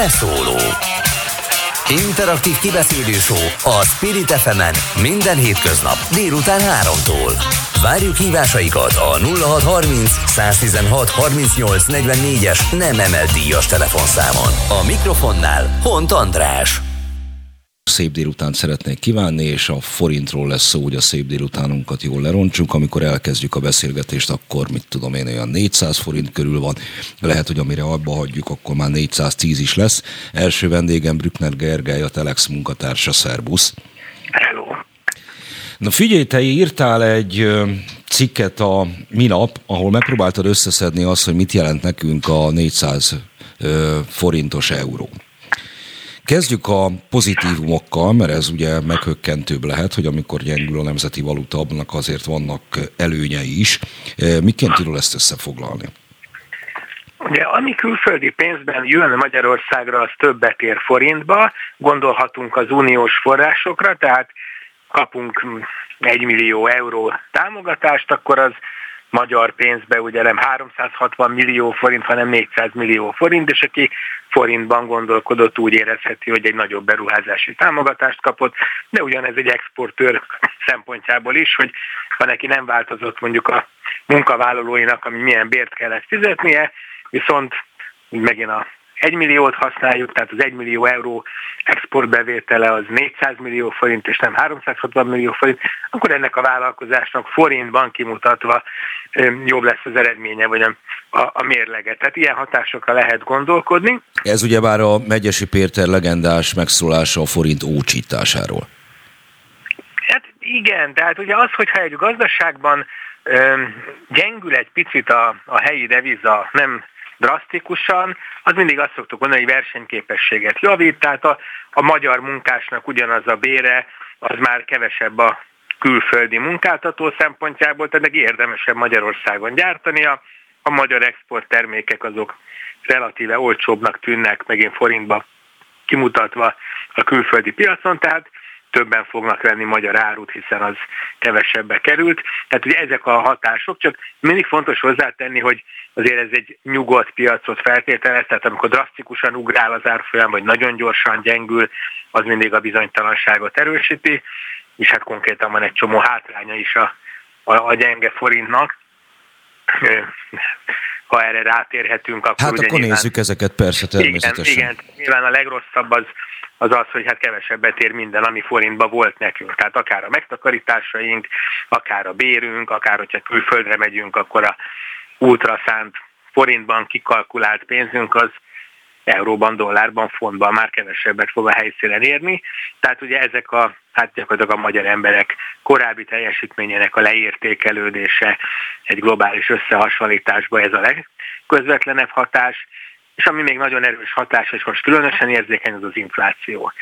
Beszóló Interaktív kibeszélő a Spirit fm minden hétköznap délután 3-tól. Várjuk hívásaikat a 0630 116 38 44-es nem emelt díjas telefonszámon. A mikrofonnál Hont András szép délutánt szeretnék kívánni, és a forintról lesz szó, hogy a szép délutánunkat jól lerontsunk. Amikor elkezdjük a beszélgetést, akkor mit tudom én, olyan 400 forint körül van. Lehet, hogy amire abba hagyjuk, akkor már 410 is lesz. Első vendégem Brückner Gergely, a Telex munkatársa, Szerbusz. Hello. Na figyelj, te írtál egy cikket a minap, ahol megpróbáltad összeszedni azt, hogy mit jelent nekünk a 400 forintos euró. Kezdjük a pozitívumokkal, mert ez ugye meghökkentőbb lehet, hogy amikor gyengül a nemzeti valuta, abnak azért vannak előnyei is. E, miként tudod ezt összefoglalni? Ugye, ami külföldi pénzben jön Magyarországra, az többet ér forintba, gondolhatunk az uniós forrásokra, tehát kapunk egy millió euró támogatást, akkor az magyar pénzbe ugye nem 360 millió forint, hanem 400 millió forint, és aki forintban gondolkodott, úgy érezheti, hogy egy nagyobb beruházási támogatást kapott, de ugyanez egy exportőr szempontjából is, hogy ha neki nem változott mondjuk a munkavállalóinak, ami milyen bért kellett fizetnie, viszont megint a 1 milliót használjuk, tehát az 1 millió euró exportbevétele az 400 millió forint, és nem 360 millió forint, akkor ennek a vállalkozásnak forintban kimutatva jobb lesz az eredménye, vagy a, a, a mérlege. Tehát ilyen hatásokra lehet gondolkodni. Ez ugyebár a Megyesi Péter legendás megszólása a forint ócsításáról. Hát igen, tehát ugye az, hogyha egy gazdaságban gyengül egy picit a, a helyi deviza, nem drasztikusan, az mindig azt szoktuk mondani, hogy versenyképességet javít, tehát a, a magyar munkásnak ugyanaz a bére, az már kevesebb a külföldi munkáltató szempontjából, tehát meg érdemesebb Magyarországon gyártania. A magyar export termékek azok relatíve olcsóbbnak tűnnek, megint forintba kimutatva a külföldi piacon, tehát többen fognak venni magyar árut, hiszen az kevesebbe került. Tehát ugye ezek a hatások, csak mindig fontos hozzátenni, hogy azért ez egy nyugodt piacot feltételez, tehát amikor drasztikusan ugrál az árfolyam, vagy nagyon gyorsan gyengül, az mindig a bizonytalanságot erősíti, és hát konkrétan van egy csomó hátránya is a, a, a gyenge forintnak. Ha erre rátérhetünk, akkor Hát ugye akkor nyilván, nézzük ezeket persze természetesen. Igen, igen, nyilván a legrosszabb az, az az, hogy hát kevesebbet ér minden, ami forintba volt nekünk. Tehát akár a megtakarításaink, akár a bérünk, akár hogyha külföldre megyünk, akkor a útra szánt forintban kikalkulált pénzünk az euróban, dollárban, fontban már kevesebbet fog a helyszínen érni. Tehát ugye ezek a, hát gyakorlatilag a magyar emberek korábbi teljesítményének a leértékelődése egy globális összehasonlításban ez a legközvetlenebb hatás, és ami még nagyon erős hatás, és most különösen érzékeny, az az infláció.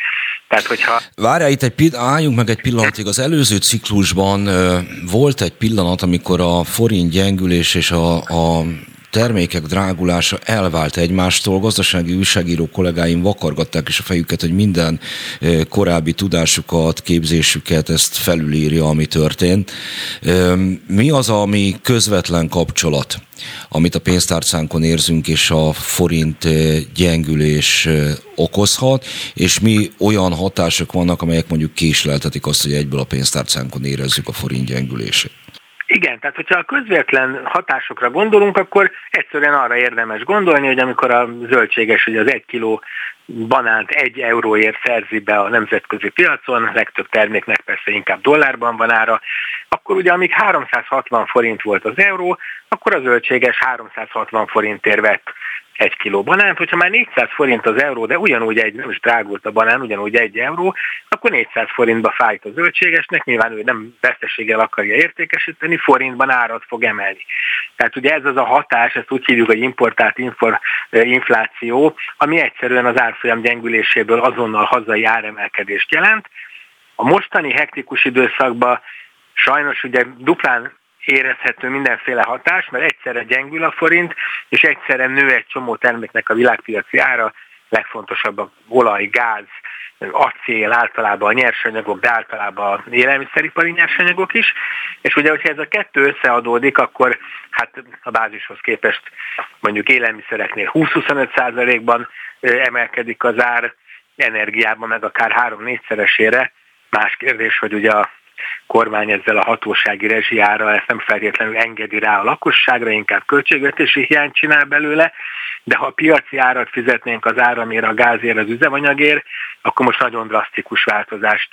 Tehát, hogyha... Várjál, itt egy pill- álljunk meg egy pillanatig. Az előző ciklusban ö, volt egy pillanat, amikor a forint gyengülés és a, a termékek drágulása elvált egymástól. Gazdasági újságíró kollégáim vakargatták is a fejüket, hogy minden korábbi tudásukat, képzésüket ezt felülírja, ami történt. Mi az, ami közvetlen kapcsolat, amit a pénztárcánkon érzünk, és a forint gyengülés okozhat, és mi olyan hatások vannak, amelyek mondjuk késleltetik azt, hogy egyből a pénztárcánkon érezzük a forint gyengülését? Igen, tehát hogyha a közvetlen hatásokra gondolunk, akkor egyszerűen arra érdemes gondolni, hogy amikor a zöldséges, hogy az egy kiló banánt egy euróért szerzi be a nemzetközi piacon, legtöbb terméknek persze inkább dollárban van ára, akkor ugye amíg 360 forint volt az euró, akkor a zöldséges 360 forintért vett egy kiló banánt, hogyha már 400 forint az euró, de ugyanúgy egy, nem is drágult a banán, ugyanúgy egy euró, akkor 400 forintba fájt a zöldségesnek, nyilván ő nem veszteséggel akarja értékesíteni, forintban árat fog emelni. Tehát ugye ez az a hatás, ezt úgy hívjuk, hogy importált infor, infláció, ami egyszerűen az árfolyam gyengüléséből azonnal hazai áremelkedést jelent. A mostani hektikus időszakban sajnos ugye duplán érezhető mindenféle hatás, mert egyszerre gyengül a forint, és egyszerre nő egy csomó terméknek a világpiaci ára, legfontosabb a olaj, gáz, acél, általában a nyersanyagok, de általában a élelmiszeripari nyersanyagok is. És ugye, hogyha ez a kettő összeadódik, akkor hát a bázishoz képest mondjuk élelmiszereknél 20-25%-ban emelkedik az ár, energiában meg akár 3-4-szeresére. Más kérdés, hogy ugye a kormány ezzel a hatósági rezsiára ezt nem feltétlenül engedi rá a lakosságra, inkább költségvetési hiányt csinál belőle, de ha a piaci árat fizetnénk az áramért, a gázért, az üzemanyagért, akkor most nagyon drasztikus változást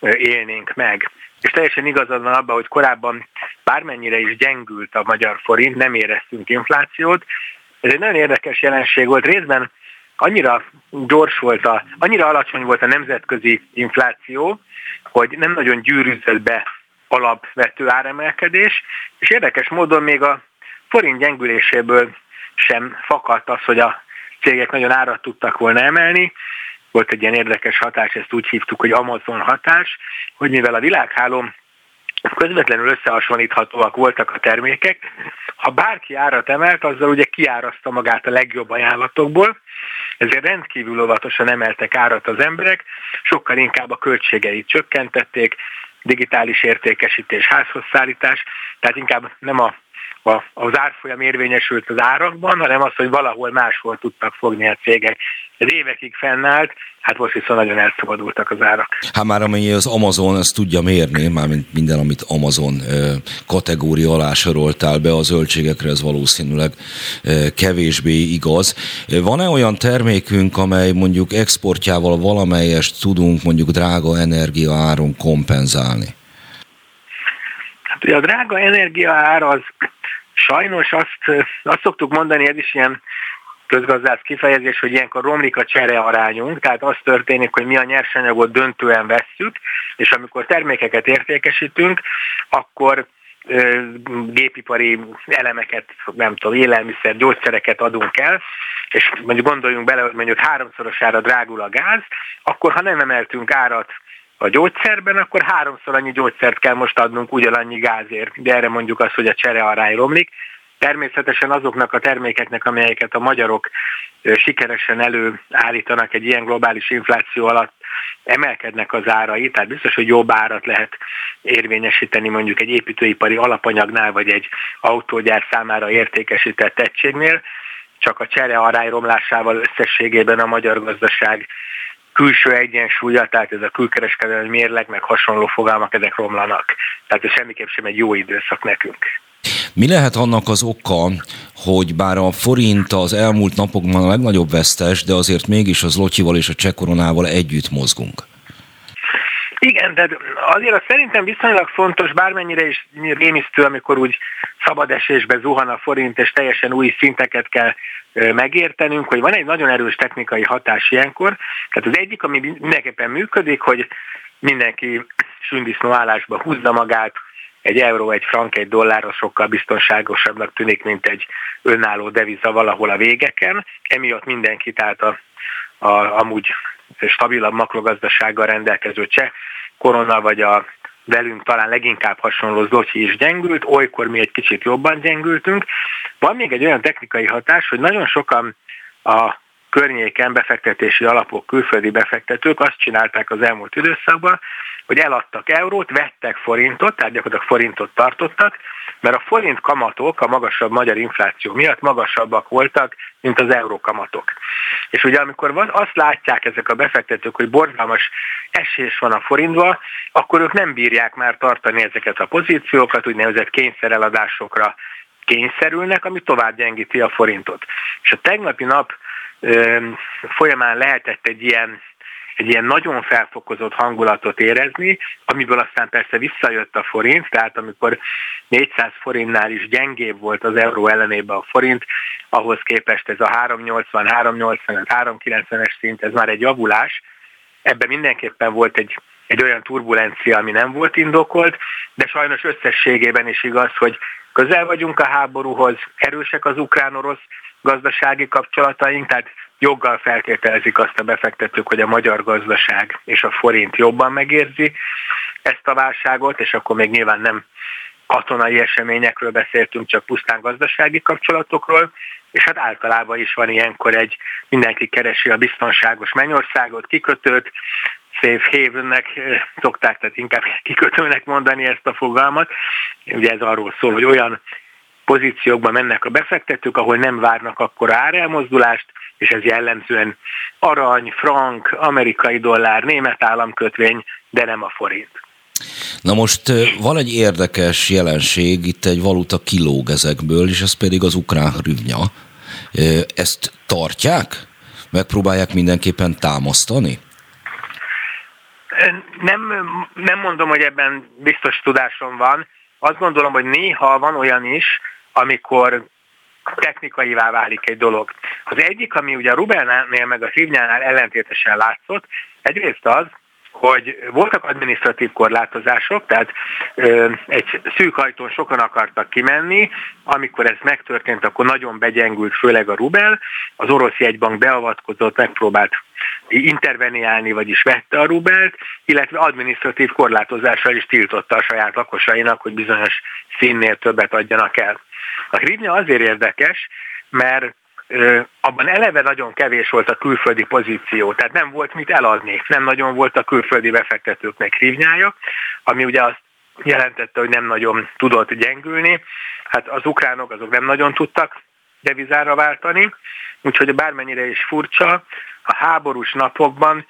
élnénk meg. És teljesen igazad van abban, hogy korábban bármennyire is gyengült a magyar forint, nem éreztünk inflációt. Ez egy nagyon érdekes jelenség volt. Részben annyira gyors volt, a, annyira alacsony volt a nemzetközi infláció, hogy nem nagyon gyűrűzött be alapvető áremelkedés, és érdekes módon még a forint gyengüléséből sem fakadt az, hogy a cégek nagyon árat tudtak volna emelni. Volt egy ilyen érdekes hatás, ezt úgy hívtuk, hogy Amazon hatás, hogy mivel a világhálón közvetlenül összehasonlíthatóak voltak a termékek, ha bárki árat emelt, azzal ugye kiáraszta magát a legjobb ajánlatokból, ezért rendkívül óvatosan emeltek árat az emberek, sokkal inkább a költségeit csökkentették, digitális értékesítés, házhoz szállítás, tehát inkább nem a a, az árfolyam érvényesült az árakban, hanem az, hogy valahol máshol tudtak fogni a cégek. Ez évekig fennállt, hát most viszont nagyon elszabadultak az árak. Hát már amennyi az Amazon ezt tudja mérni, mármint minden, amit Amazon kategória alá soroltál be a zöldségekre, ez valószínűleg kevésbé igaz. Van-e olyan termékünk, amely mondjuk exportjával valamelyest tudunk mondjuk drága energia áron kompenzálni? Hát ugye a drága energia ár az Sajnos azt, azt szoktuk mondani, ez is ilyen közgazdász kifejezés, hogy ilyenkor romlik a csere arányunk, tehát az történik, hogy mi a nyersanyagot döntően vesszük, és amikor termékeket értékesítünk, akkor gépipari elemeket, nem tudom, élelmiszer, gyógyszereket adunk el, és mondjuk gondoljunk bele, hogy mondjuk háromszorosára drágul a gáz, akkor ha nem emeltünk árat a gyógyszerben, akkor háromszor annyi gyógyszert kell most adnunk ugyanannyi gázért. De erre mondjuk az, hogy a cserearány romlik. Természetesen azoknak a termékeknek, amelyeket a magyarok sikeresen előállítanak egy ilyen globális infláció alatt, emelkednek az árai, tehát biztos, hogy jobb árat lehet érvényesíteni mondjuk egy építőipari alapanyagnál, vagy egy autógyár számára értékesített egységnél, csak a csere arány romlásával összességében a magyar gazdaság külső egyensúlya, tehát ez a külkereskedelmi mérleg, meg hasonló fogalmak, ezek romlanak. Tehát ez semmiképp sem egy jó időszak nekünk. Mi lehet annak az oka, hogy bár a forint az elmúlt napokban a legnagyobb vesztes, de azért mégis az lotyival és a cseh együtt mozgunk? Igen, de azért az szerintem viszonylag fontos, bármennyire is rémisztő, amikor úgy szabad esésbe zuhan a forint, és teljesen új szinteket kell megértenünk, hogy van egy nagyon erős technikai hatás ilyenkor. Tehát az egyik, ami mindenképpen működik, hogy mindenki sündisznó állásba húzza magát, egy euró, egy frank, egy dollár az sokkal biztonságosabbnak tűnik, mint egy önálló deviza valahol a végeken. Emiatt mindenki, tehát a, a, amúgy stabilabb makrogazdasággal rendelkező cseh korona, vagy a velünk talán leginkább hasonló Zocsi is gyengült, olykor mi egy kicsit jobban gyengültünk. Van még egy olyan technikai hatás, hogy nagyon sokan a környéken befektetési alapok, külföldi befektetők azt csinálták az elmúlt időszakban, hogy eladtak eurót, vettek forintot, tehát gyakorlatilag forintot tartottak, mert a forint kamatok a magasabb magyar infláció miatt magasabbak voltak, mint az euró kamatok. És ugye amikor van, azt látják ezek a befektetők, hogy borzalmas esés van a forintban, akkor ők nem bírják már tartani ezeket a pozíciókat, úgynevezett kényszereladásokra kényszerülnek, ami tovább gyengíti a forintot. És a tegnapi nap folyamán lehetett egy ilyen egy ilyen nagyon felfokozott hangulatot érezni, amiből aztán persze visszajött a forint, tehát amikor 400 forintnál is gyengébb volt az euró ellenében a forint, ahhoz képest ez a 380, 385, 390-es szint, ez már egy javulás. Ebben mindenképpen volt egy, egy olyan turbulencia, ami nem volt indokolt, de sajnos összességében is igaz, hogy közel vagyunk a háborúhoz, erősek az ukrán-orosz gazdasági kapcsolataink, tehát joggal feltételezik azt a befektetők, hogy a magyar gazdaság és a forint jobban megérzi ezt a válságot, és akkor még nyilván nem katonai eseményekről beszéltünk, csak pusztán gazdasági kapcsolatokról, és hát általában is van ilyenkor egy, mindenki keresi a biztonságos mennyországot, kikötőt, safe havennek szokták, tehát inkább kikötőnek mondani ezt a fogalmat. Ugye ez arról szól, hogy olyan pozíciókban mennek a befektetők, ahol nem várnak akkor árelmozdulást, és ez jellemzően arany, frank, amerikai dollár, német államkötvény, de nem a forint. Na most van egy érdekes jelenség, itt egy valuta kilóg ezekből, és ez pedig az ukrán rüvnya. Ezt tartják? Megpróbálják mindenképpen támasztani? Nem, nem mondom, hogy ebben biztos tudásom van. Azt gondolom, hogy néha van olyan is, amikor technikaivá válik egy dolog. Az egyik, ami ugye a Rubelnél meg a Szívnyánál ellentétesen látszott, egyrészt az, hogy voltak adminisztratív korlátozások, tehát ö, egy szűk ajtón sokan akartak kimenni, amikor ez megtörtént, akkor nagyon begyengült, főleg a rubel, az orosz jegybank beavatkozott, megpróbált interveniálni, vagyis vette a rubelt, illetve adminisztratív korlátozással is tiltotta a saját lakosainak, hogy bizonyos színnél többet adjanak el. A hrivnya azért érdekes, mert abban eleve nagyon kevés volt a külföldi pozíció, tehát nem volt mit eladni, nem nagyon volt a külföldi befektetőknek hrivnyája, ami ugye azt jelentette, hogy nem nagyon tudott gyengülni. Hát az ukránok azok nem nagyon tudtak devizára váltani, úgyhogy bármennyire is furcsa, a háborús napokban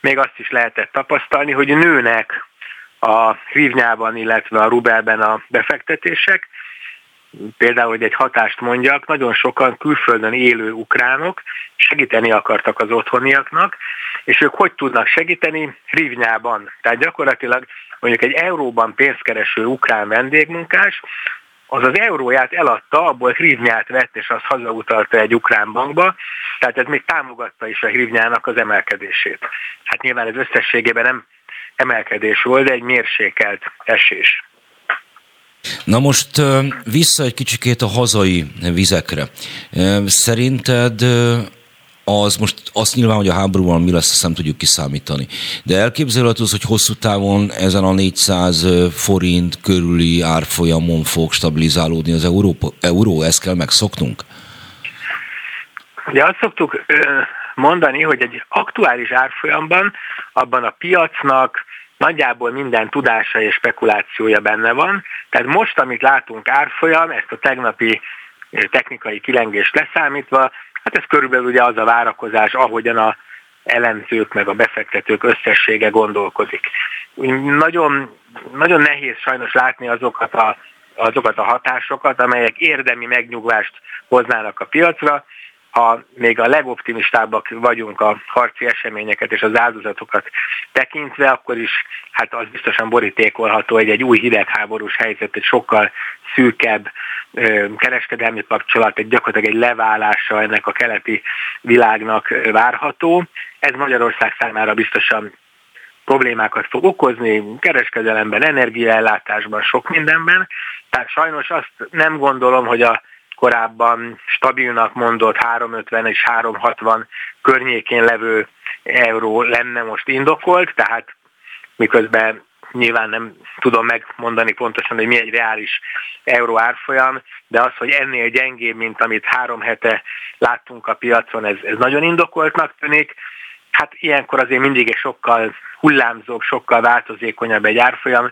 még azt is lehetett tapasztalni, hogy nőnek a hrivnyában, illetve a rubelben a befektetések, például, hogy egy hatást mondjak, nagyon sokan külföldön élő ukránok segíteni akartak az otthoniaknak, és ők hogy tudnak segíteni? Rivnyában. Tehát gyakorlatilag mondjuk egy euróban pénzkereső ukrán vendégmunkás, az az euróját eladta, abból hrivnyát vett, és azt hazautalta egy ukrán bankba, tehát ez még támogatta is a hrivnyának az emelkedését. Hát nyilván ez összességében nem emelkedés volt, de egy mérsékelt esés. Na most vissza egy kicsikét a hazai vizekre. Szerinted az most azt nyilván, hogy a háborúban mi lesz, azt nem tudjuk kiszámítani. De elképzelhető az, hogy hosszú távon ezen a 400 forint körüli árfolyamon fog stabilizálódni az Európa, euró, ezt kell megszoknunk? Ugye azt szoktuk mondani, hogy egy aktuális árfolyamban abban a piacnak nagyjából minden tudása és spekulációja benne van. Tehát most, amit látunk árfolyam, ezt a tegnapi technikai kilengést leszámítva, hát ez körülbelül ugye az a várakozás, ahogyan a elemzők meg a befektetők összessége gondolkodik. Nagyon, nagyon nehéz sajnos látni azokat a, azokat a hatásokat, amelyek érdemi megnyugvást hoznának a piacra, ha még a legoptimistábbak vagyunk a harci eseményeket és az áldozatokat tekintve, akkor is hát az biztosan borítékolható, hogy egy új hidegháborús helyzet, egy sokkal szűkebb kereskedelmi kapcsolat, egy gyakorlatilag egy leválása ennek a keleti világnak várható. Ez Magyarország számára biztosan problémákat fog okozni, kereskedelemben, energiaellátásban, sok mindenben. Tehát sajnos azt nem gondolom, hogy a korábban stabilnak mondott 350 és 360 környékén levő euró lenne most indokolt, tehát miközben nyilván nem tudom megmondani pontosan, hogy mi egy reális euró árfolyam, de az, hogy ennél gyengébb, mint amit három hete láttunk a piacon, ez, ez nagyon indokoltnak tűnik. Hát ilyenkor azért mindig egy sokkal hullámzóbb, sokkal változékonyabb egy árfolyam.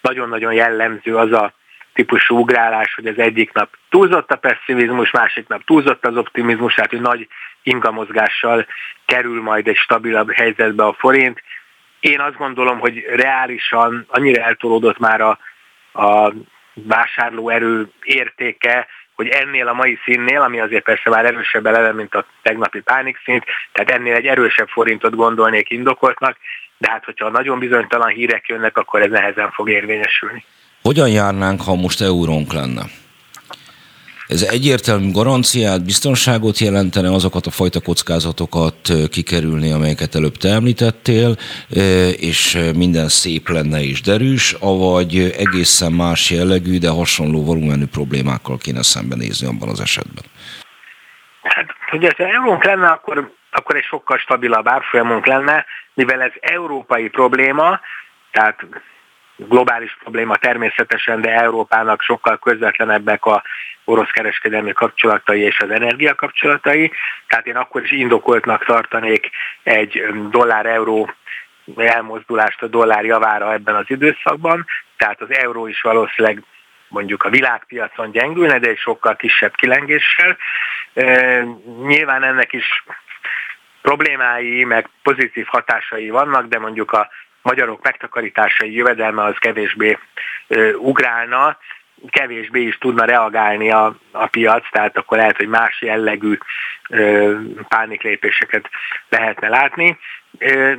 Nagyon-nagyon jellemző az a típusú ugrálás, hogy az egyik nap túlzott a pessimizmus, másik nap túlzott az optimizmus, tehát hogy nagy ingamozgással kerül majd egy stabilabb helyzetbe a forint. Én azt gondolom, hogy reálisan annyira eltolódott már a, a vásárlóerő értéke, hogy ennél a mai színnél, ami azért persze már erősebb eleve, mint a tegnapi szint, tehát ennél egy erősebb forintot gondolnék indokoltnak, de hát hogyha nagyon bizonytalan hírek jönnek, akkor ez nehezen fog érvényesülni. Hogyan járnánk, ha most eurónk lenne? Ez egyértelmű garanciát, biztonságot jelentene, azokat a fajta kockázatokat kikerülni, amelyeket előbb te említettél, és minden szép lenne és derűs, avagy egészen más jellegű, de hasonló volumenű problémákkal kéne szembenézni abban az esetben? Hát, hogy ez eurónk lenne, akkor, akkor egy sokkal stabilabb árfolyamunk lenne, mivel ez európai probléma, tehát globális probléma természetesen, de Európának sokkal közvetlenebbek a orosz kereskedelmi kapcsolatai és az energia kapcsolatai. Tehát én akkor is indokoltnak tartanék egy dollár-euró elmozdulást a dollár javára ebben az időszakban, tehát az euró is valószínűleg mondjuk a világpiacon gyengülne, de egy sokkal kisebb kilengéssel. Nyilván ennek is problémái, meg pozitív hatásai vannak, de mondjuk a magyarok megtakarításai jövedelme az kevésbé ugrálna, kevésbé is tudna reagálni a, a piac, tehát akkor lehet, hogy más jellegű ö, pániklépéseket lehetne látni. Ö,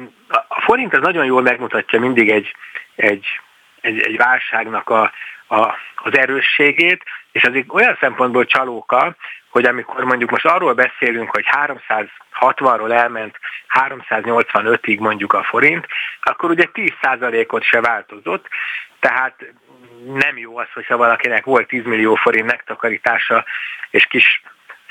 a forint az nagyon jól megmutatja mindig egy, egy, egy, egy válságnak a, a, az erősségét, és az olyan szempontból csalóka, hogy amikor mondjuk most arról beszélünk, hogy 360-ról elment 385-ig mondjuk a forint, akkor ugye 10%-ot se változott, tehát nem jó az, hogyha valakinek volt 10 millió forint megtakarítása, és kis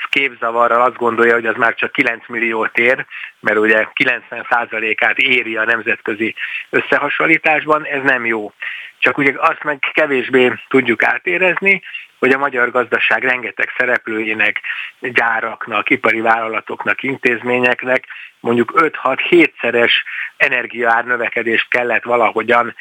képzavarral azt gondolja, hogy az már csak 9 milliót ér, mert ugye 90%-át éri a nemzetközi összehasonlításban, ez nem jó. Csak ugye azt meg kevésbé tudjuk átérezni, hogy a magyar gazdaság rengeteg szereplőjének, gyáraknak, ipari vállalatoknak, intézményeknek mondjuk 5-6-7 szeres energiaár növekedést kellett valahogyan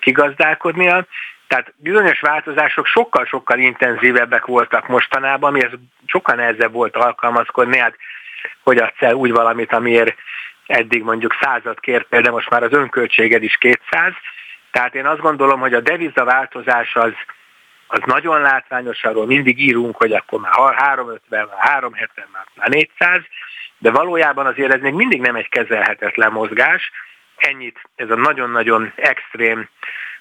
kigazdálkodnia, tehát bizonyos változások sokkal-sokkal intenzívebbek voltak mostanában, amihez sokkal nehezebb volt alkalmazkodni, hát hogy adsz el úgy valamit, amiért eddig mondjuk százat kértél, de most már az önköltséged is 200. Tehát én azt gondolom, hogy a deviza változás az, az nagyon látványos, arról mindig írunk, hogy akkor már 350, már 370, már 400, de valójában azért ez még mindig nem egy kezelhetetlen mozgás. Ennyit ez a nagyon-nagyon extrém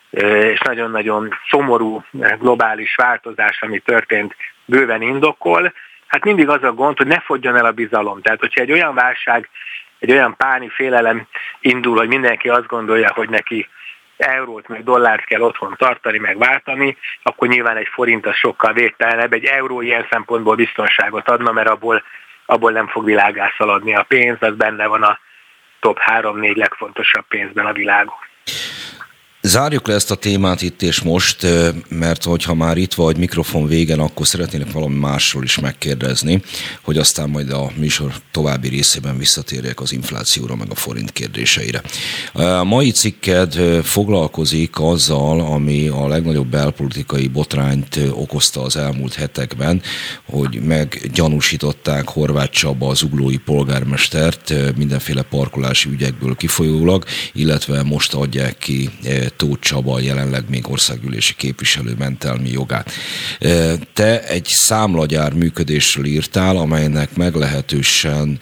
és nagyon-nagyon szomorú globális változás, ami történt, bőven indokol. Hát mindig az a gond, hogy ne fogjon el a bizalom. Tehát, hogyha egy olyan válság, egy olyan páni félelem indul, hogy mindenki azt gondolja, hogy neki eurót meg dollárt kell otthon tartani, meg váltani, akkor nyilván egy forint az sokkal védtelenebb. Egy euró ilyen szempontból biztonságot adna, mert abból, abból nem fog világá szaladni a pénz, az benne van a top 3-4 legfontosabb pénzben a világon. Zárjuk le ezt a témát itt és most, mert hogyha már itt vagy mikrofon végen, akkor szeretnének valami másról is megkérdezni, hogy aztán majd a műsor további részében visszatérjek az inflációra, meg a forint kérdéseire. A mai cikked foglalkozik azzal, ami a legnagyobb belpolitikai botrányt okozta az elmúlt hetekben, hogy meggyanúsították Horváth Csaba az uglói polgármestert mindenféle parkolási ügyekből kifolyólag, illetve most adják ki Tóth Csaba, jelenleg még országgyűlési képviselő mentelmi jogát. Te egy számlagyár működésről írtál, amelynek meglehetősen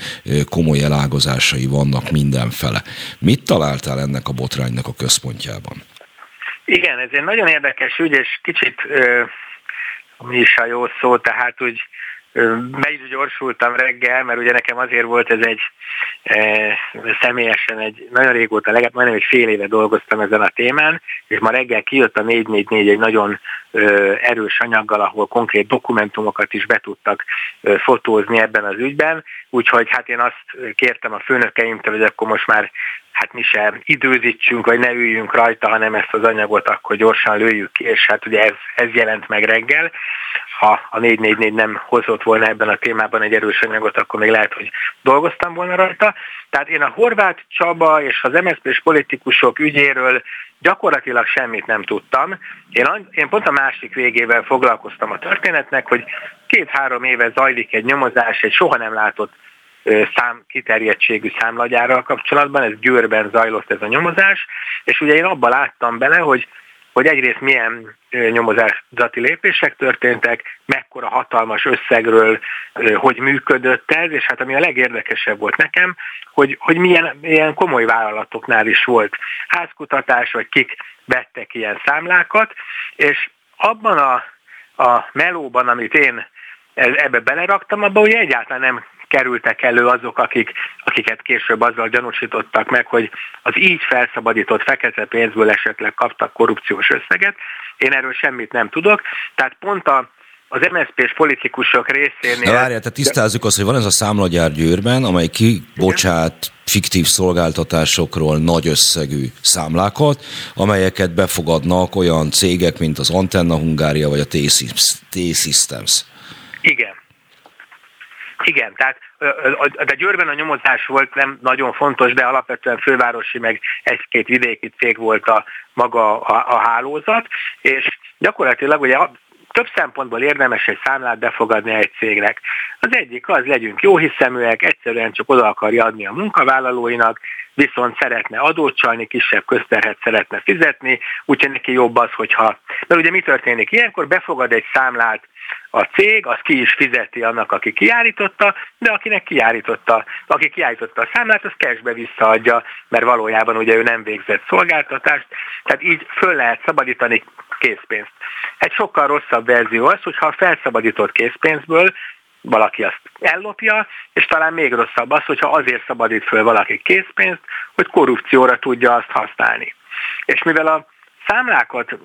komoly elágazásai vannak mindenfele. Mit találtál ennek a botránynak a központjában? Igen, ez egy nagyon érdekes ügy, és kicsit mi is a jó szó, tehát úgy meg gyorsultam reggel, mert ugye nekem azért volt ez egy e, személyesen egy nagyon régóta, legalább majdnem egy fél éve dolgoztam ezen a témán, és ma reggel kijött a 444 egy nagyon e, erős anyaggal, ahol konkrét dokumentumokat is be tudtak e, fotózni ebben az ügyben, úgyhogy hát én azt kértem a főnökeimtől, hogy akkor most már hát mi sem időzítsünk, vagy ne üljünk rajta, hanem ezt az anyagot akkor gyorsan lőjük ki, és hát ugye ez, ez jelent meg reggel. Ha a 444 nem hozott volna ebben a témában egy erős anyagot, akkor még lehet, hogy dolgoztam volna rajta. Tehát én a Horváth Csaba és az MSZP-s politikusok ügyéről gyakorlatilag semmit nem tudtam. Én, én pont a másik végével foglalkoztam a történetnek, hogy két-három éve zajlik egy nyomozás, egy soha nem látott szám, kiterjedtségű számlagyárral kapcsolatban, ez Győrben zajlott ez a nyomozás, és ugye én abban láttam bele, hogy hogy egyrészt milyen nyomozati lépések történtek, mekkora hatalmas összegről, hogy működött ez, és hát ami a legérdekesebb volt nekem, hogy, hogy milyen, milyen komoly vállalatoknál is volt házkutatás, vagy kik vettek ilyen számlákat, és abban a, a melóban, amit én ebbe beleraktam, abban ugye egyáltalán nem kerültek elő azok, akik, akiket később azzal gyanúsítottak meg, hogy az így felszabadított fekete pénzből esetleg kaptak korrupciós összeget. Én erről semmit nem tudok. Tehát pont a, az MSZP-s politikusok részénél... Várjál, tehát tisztázzuk azt, hogy van ez a számlagyár Győrben, amely kibocsát fiktív szolgáltatásokról nagy összegű számlákat, amelyeket befogadnak olyan cégek, mint az Antenna Hungária vagy a T-Systems. Igen. Igen, tehát de Győrben a nyomozás volt nem nagyon fontos, de alapvetően fővárosi, meg egy-két vidéki cég volt a maga a, a hálózat, és gyakorlatilag ugye több szempontból érdemes egy számlát befogadni egy cégnek. Az egyik az, legyünk jó hiszeműek, egyszerűen csak oda akarja adni a munkavállalóinak, viszont szeretne adót csalni, kisebb közterhet szeretne fizetni, úgyhogy neki jobb az, hogyha... Mert ugye mi történik? Ilyenkor befogad egy számlát a cég, az ki is fizeti annak, aki kiállította, de akinek kiállította, aki kiállította a számlát, az cashbe visszaadja, mert valójában ugye ő nem végzett szolgáltatást, tehát így föl lehet szabadítani készpénzt. Egy sokkal rosszabb verzió az, hogyha a felszabadított készpénzből valaki azt ellopja, és talán még rosszabb az, hogyha azért szabadít föl valaki készpénzt, hogy korrupcióra tudja azt használni. És mivel a számlákat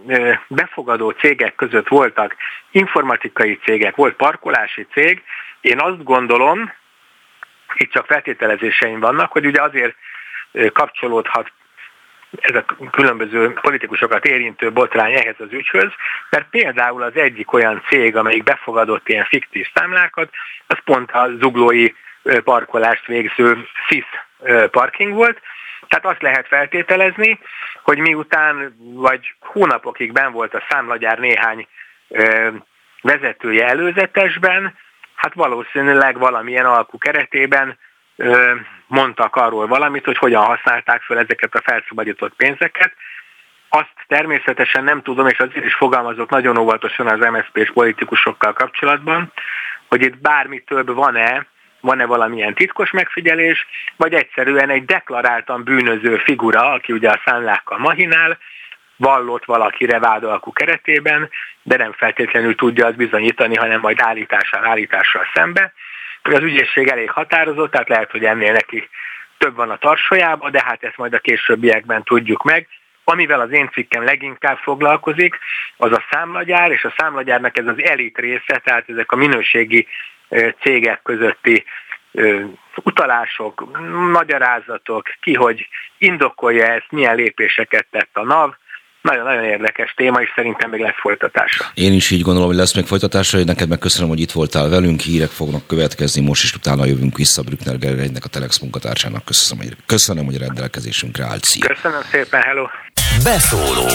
befogadó cégek között voltak informatikai cégek, volt parkolási cég, én azt gondolom, itt csak feltételezéseim vannak, hogy ugye azért kapcsolódhat ez a különböző politikusokat érintő botrány ehhez az ügyhöz, mert például az egyik olyan cég, amelyik befogadott ilyen fiktív számlákat, az pont a zuglói parkolást végző FIS parking volt, tehát azt lehet feltételezni, hogy miután vagy hónapokig ben volt a számlagyár néhány vezetője előzetesben, hát valószínűleg valamilyen alkú keretében mondtak arról valamit, hogy hogyan használták fel ezeket a felszabadított pénzeket. Azt természetesen nem tudom, és azért is fogalmazok nagyon óvatosan az MSZP-s politikusokkal kapcsolatban, hogy itt bármi több van-e, van-e valamilyen titkos megfigyelés, vagy egyszerűen egy deklaráltan bűnöző figura, aki ugye a szánlákkal mahinál, vallott valakire vádalkú keretében, de nem feltétlenül tudja azt bizonyítani, hanem majd állítással, állítással szembe. Az ügyészség elég határozott, tehát lehet, hogy ennél neki több van a tarsajában, de hát ezt majd a későbbiekben tudjuk meg. Amivel az én cikkem leginkább foglalkozik, az a számlagyár, és a számlagyárnak ez az elit része, tehát ezek a minőségi cégek közötti utalások, magyarázatok, ki hogy indokolja ezt, milyen lépéseket tett a NAV, nagyon-nagyon érdekes téma, és szerintem még lesz folytatása. Én is így gondolom, hogy lesz még folytatása, hogy neked meg köszönöm, hogy itt voltál velünk, hírek fognak következni, most is utána jövünk vissza Brückner Gergelynek, a Telex munkatársának. Köszönöm, hogy, köszönöm, hogy rendelkezésünkre állt. Szia. Köszönöm szépen, hello! Beszóló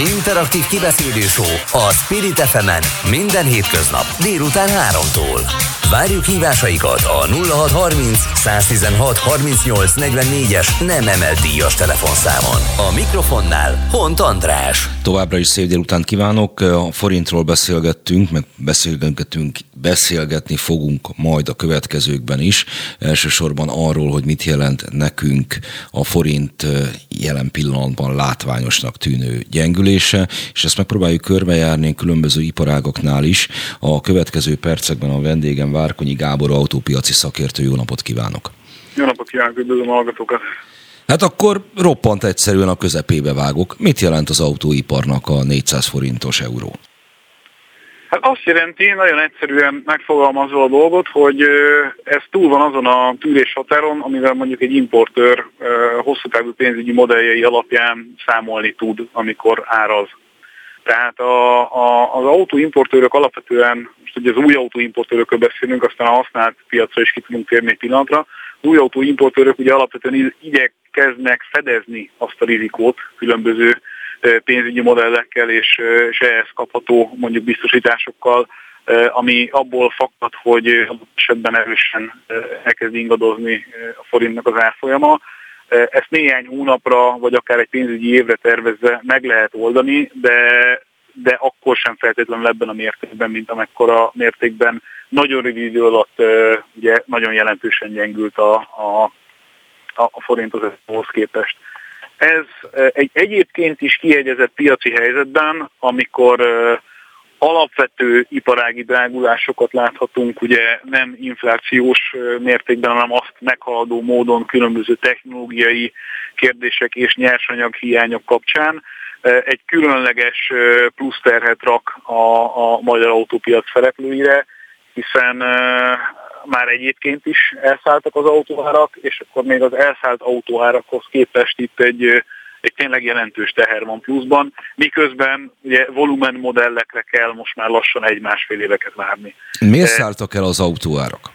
Interaktív kibeszélő a Spirit fm minden hétköznap délután 3-tól. Várjuk hívásaikat a 0630 116 38 44-es nem emelt díjas telefonszámon. A mikrofonnál Hont András. Továbbra is szép délután kívánok. A forintról beszélgettünk, meg beszélgetünk, beszélgetni fogunk majd a következőkben is. Elsősorban arról, hogy mit jelent nekünk a forint jelen pillanatban látványosnak tűnő gyengülése, és ezt megpróbáljuk körbejárni különböző iparágoknál is. A következő percekben a vendégem Várkonyi Gábor autópiaci szakértő. Jó napot kívánok! Jó napot kívánok, üdvözlöm a hallgatókat! Hát akkor roppant egyszerűen a közepébe vágok. Mit jelent az autóiparnak a 400 forintos euró? Hát azt jelenti, nagyon egyszerűen megfogalmazva a dolgot, hogy ez túl van azon a tűrés határon, amivel mondjuk egy importőr hosszú távú pénzügyi modelljei alapján számolni tud, amikor áraz. Tehát a, a, az autóimportőrök alapvetően, most ugye az új autóimportőrökről beszélünk, aztán a használt piacra is ki tudunk térni egy pillanatra, az új autóimportőrök ugye alapvetően igyekeznek fedezni azt a rizikót különböző pénzügyi modellekkel és, és ehhez kapható mondjuk biztosításokkal, ami abból fakad, hogy esetben erősen elkezd ingadozni a forintnak az árfolyama. Ezt néhány hónapra, vagy akár egy pénzügyi évre tervezve meg lehet oldani, de, de akkor sem feltétlenül ebben a mértékben, mint amekkora mértékben nagyon rövid idő alatt ugye, nagyon jelentősen gyengült a, a, a forint az képest. Ez egy egyébként is kiegyezett piaci helyzetben, amikor alapvető iparági drágulásokat láthatunk, ugye nem inflációs mértékben, hanem azt meghaladó módon különböző technológiai kérdések és nyersanyag hiányok kapcsán. Egy különleges plusz terhet rak a, a magyar autópiac szereplőire, hiszen már egyébként is elszálltak az autóárak, és akkor még az elszállt autóárakhoz képest itt egy egy tényleg jelentős teher van pluszban, miközben ugye volumen modellekre kell most már lassan egy-másfél éveket várni. Miért szálltak el az autóárak?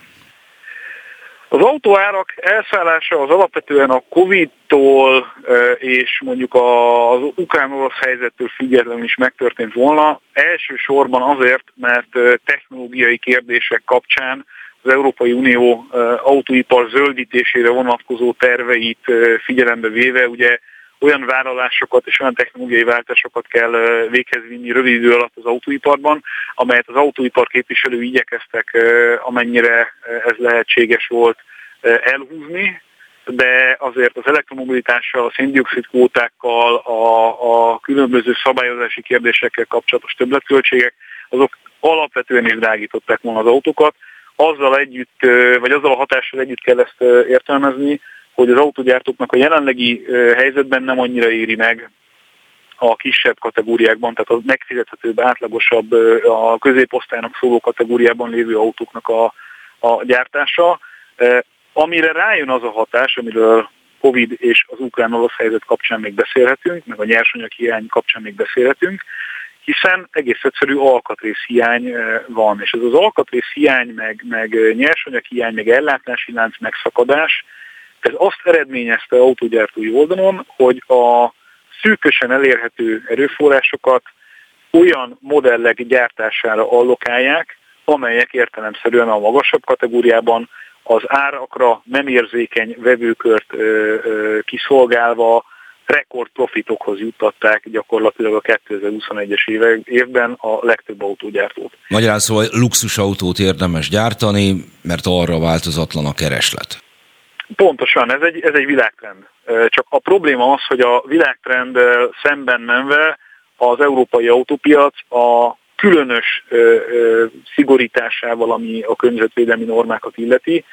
Az autóárak elszállása az alapvetően a Covid-tól és mondjuk az ukrán-orosz helyzettől függetlenül is megtörtént volna. Elsősorban azért, mert technológiai kérdések kapcsán az Európai Unió autóipar zöldítésére vonatkozó terveit figyelembe véve, ugye olyan vállalásokat és olyan technológiai váltásokat kell véghez vinni rövid idő alatt az autóiparban, amelyet az autóipar képviselő igyekeztek, amennyire ez lehetséges volt elhúzni, de azért az elektromobilitással, a széndiokszid kvótákkal, a, a különböző szabályozási kérdésekkel kapcsolatos többletköltségek, azok alapvetően is drágították volna az autókat. Azzal együtt, vagy azzal a hatással együtt kell ezt értelmezni, hogy az autógyártóknak a jelenlegi helyzetben nem annyira éri meg a kisebb kategóriákban, tehát a megfizethetőbb, átlagosabb, a középosztálynak szóló kategóriában lévő autóknak a, a gyártása. Amire rájön az a hatás, amiről Covid és az ukrán-orosz helyzet kapcsán még beszélhetünk, meg a nyersanyag hiány kapcsán még beszélhetünk, hiszen egész egyszerű alkatrész hiány van, és ez az alkatrész hiány, meg, meg nyersanyag hiány, meg ellátási lánc megszakadás, ez azt eredményezte autógyártói oldalon, hogy a szűkösen elérhető erőforrásokat olyan modellek gyártására allokálják, amelyek értelemszerűen a magasabb kategóriában az árakra nem érzékeny vevőkört ö, ö, kiszolgálva rekord profitokhoz juttatták gyakorlatilag a 2021-es évben a legtöbb autógyártót. Magyarán szóval luxusautót érdemes gyártani, mert arra változatlan a kereslet. Pontosan, ez egy, ez egy világtrend. Csak a probléma az, hogy a világtrend szemben menve az európai autópiac a különös szigorításával, ami a környezetvédelmi normákat illeti,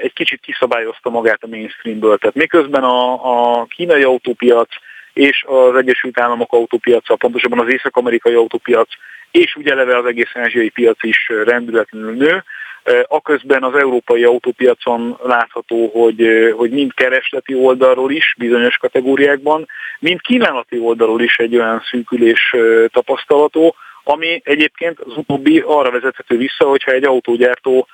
egy kicsit kiszabályozta magát a mainstreamből. Tehát miközben a, a kínai autópiac és az Egyesült Államok autópiaca, pontosabban az észak-amerikai autópiac, és ugye eleve az egész ázsiai piac is rendületlenül nő, Aközben az európai autópiacon látható, hogy, hogy mind keresleti oldalról is bizonyos kategóriákban, mind kínálati oldalról is egy olyan szűkülés tapasztalható, ami egyébként az utóbbi arra vezethető vissza, hogyha egy autógyártó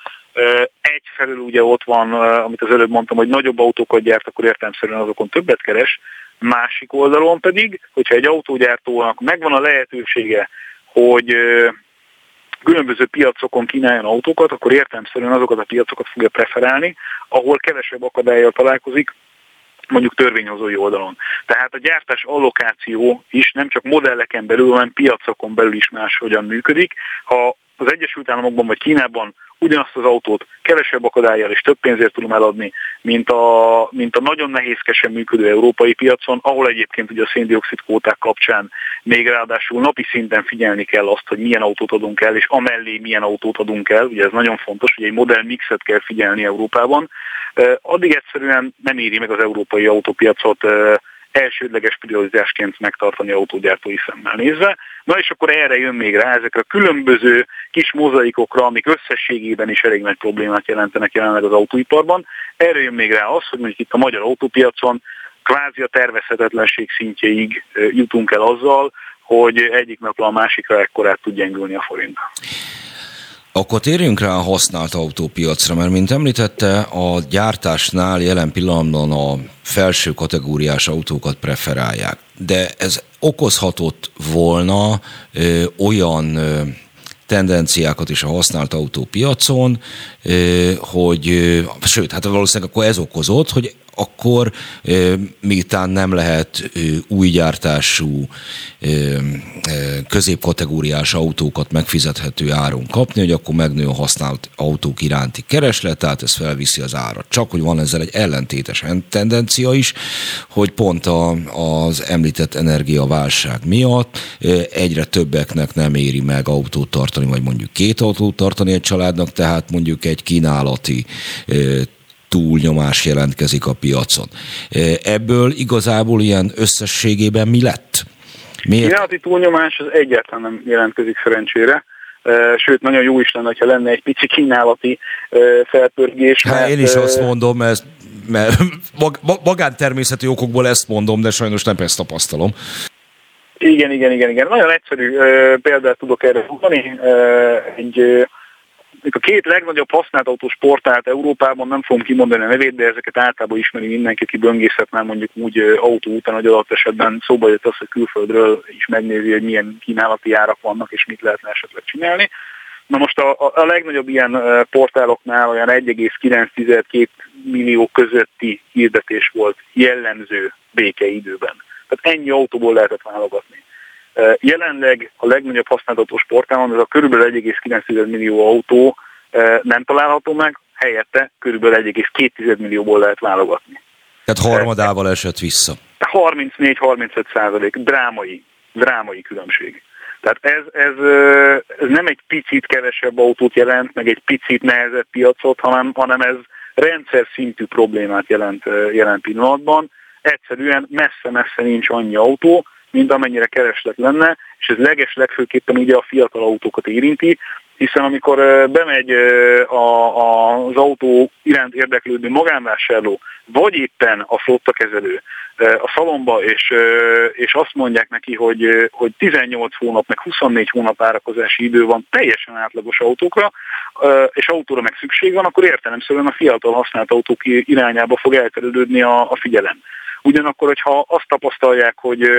egyfelől ugye ott van, amit az előbb mondtam, hogy nagyobb autókat gyárt, akkor értelmszerűen azokon többet keres, másik oldalon pedig, hogyha egy autógyártónak megvan a lehetősége, hogy különböző piacokon kínáljon autókat, akkor értelmszerűen azokat a piacokat fogja preferálni, ahol kevesebb akadályjal találkozik, mondjuk törvényhozói oldalon. Tehát a gyártás allokáció is nem csak modelleken belül, hanem piacokon belül is máshogyan működik. Ha az Egyesült Államokban vagy Kínában ugyanazt az autót kevesebb akadályjal és több pénzért tudom eladni, mint a, mint a nagyon nehézkesen működő európai piacon, ahol egyébként ugye a széndiokszid kvóták kapcsán még ráadásul napi szinten figyelni kell azt, hogy milyen autót adunk el, és amellé milyen autót adunk el, ugye ez nagyon fontos, hogy egy modell mixet kell figyelni Európában, addig egyszerűen nem éri meg az európai autópiacot elsődleges prioritásként megtartani autógyártói szemmel nézve. Na és akkor erre jön még rá ezek a különböző kis mozaikokra, amik összességében is elég nagy problémát jelentenek jelenleg az autóiparban. Erre jön még rá az, hogy mondjuk itt a magyar autópiacon kvázi a tervezhetetlenség szintjeig jutunk el azzal, hogy egyik napra a másikra ekkorát tud gyengülni a forint. Akkor térjünk rá a használt autópiacra, mert mint említette, a gyártásnál jelen pillanatban a felső kategóriás autókat preferálják. De ez okozhatott volna ö, olyan ö, tendenciákat is a használt autópiacon, hogy, sőt, hát valószínűleg akkor ez okozott, hogy akkor miután nem lehet új gyártású középkategóriás autókat megfizethető áron kapni, hogy akkor megnő a használt autók iránti kereslet, tehát ez felviszi az árat. Csak hogy van ezzel egy ellentétes tendencia is, hogy pont a, az említett energiaválság miatt egyre többeknek nem éri meg autót tartani, vagy mondjuk két autót tartani egy családnak, tehát mondjuk egy kínálati túlnyomás jelentkezik a piacon. Ebből igazából ilyen összességében mi lett? Miért? Kínálati túlnyomás az egyáltalán nem jelentkezik szerencsére. Sőt, nagyon jó is lenne, ha lenne egy pici kínálati felpörgés. Hát én is azt mondom, mert, mert magántermészeti okokból ezt mondom, de sajnos nem ezt tapasztalom. Igen, igen, igen, igen. Nagyon egyszerű példát tudok erre mondani. Egy a két legnagyobb használt autós portált Európában, nem fogom kimondani a nevét, de ezeket általában ismeri mindenki, aki böngészhet már mondjuk úgy autó után, hogy adott esetben szóba jött az, hogy külföldről is megnézi, hogy milyen kínálati árak vannak, és mit lehetne esetleg csinálni. Na most a, a legnagyobb ilyen portáloknál olyan 1,9-2 millió közötti hirdetés volt jellemző békeidőben. Tehát ennyi autóból lehetett válogatni. Jelenleg a legnagyobb használható sportálon, ez a kb. 1,9 millió autó nem található meg, helyette kb. 1,2 millióból lehet válogatni. Tehát harmadával esett vissza. 34-35 százalék, drámai, drámai különbség. Tehát ez, ez, ez nem egy picit kevesebb autót jelent, meg egy picit nehezebb piacot, hanem, hanem ez rendszer szintű problémát jelent jelen pillanatban. Egyszerűen messze-messze nincs annyi autó, mint amennyire kereslet lenne, és ez leges legfőképpen ugye a fiatal autókat érinti, hiszen amikor bemegy a, az autó iránt érdeklődő magánvásárló, vagy éppen a flottakezelő a szalomba, és, és azt mondják neki, hogy, hogy 18 hónap, meg 24 hónap árakozási idő van teljesen átlagos autókra, és autóra meg szükség van, akkor értelemszerűen a fiatal használt autók irányába fog elterülődni a, a figyelem. Ugyanakkor, hogyha azt tapasztalják, hogy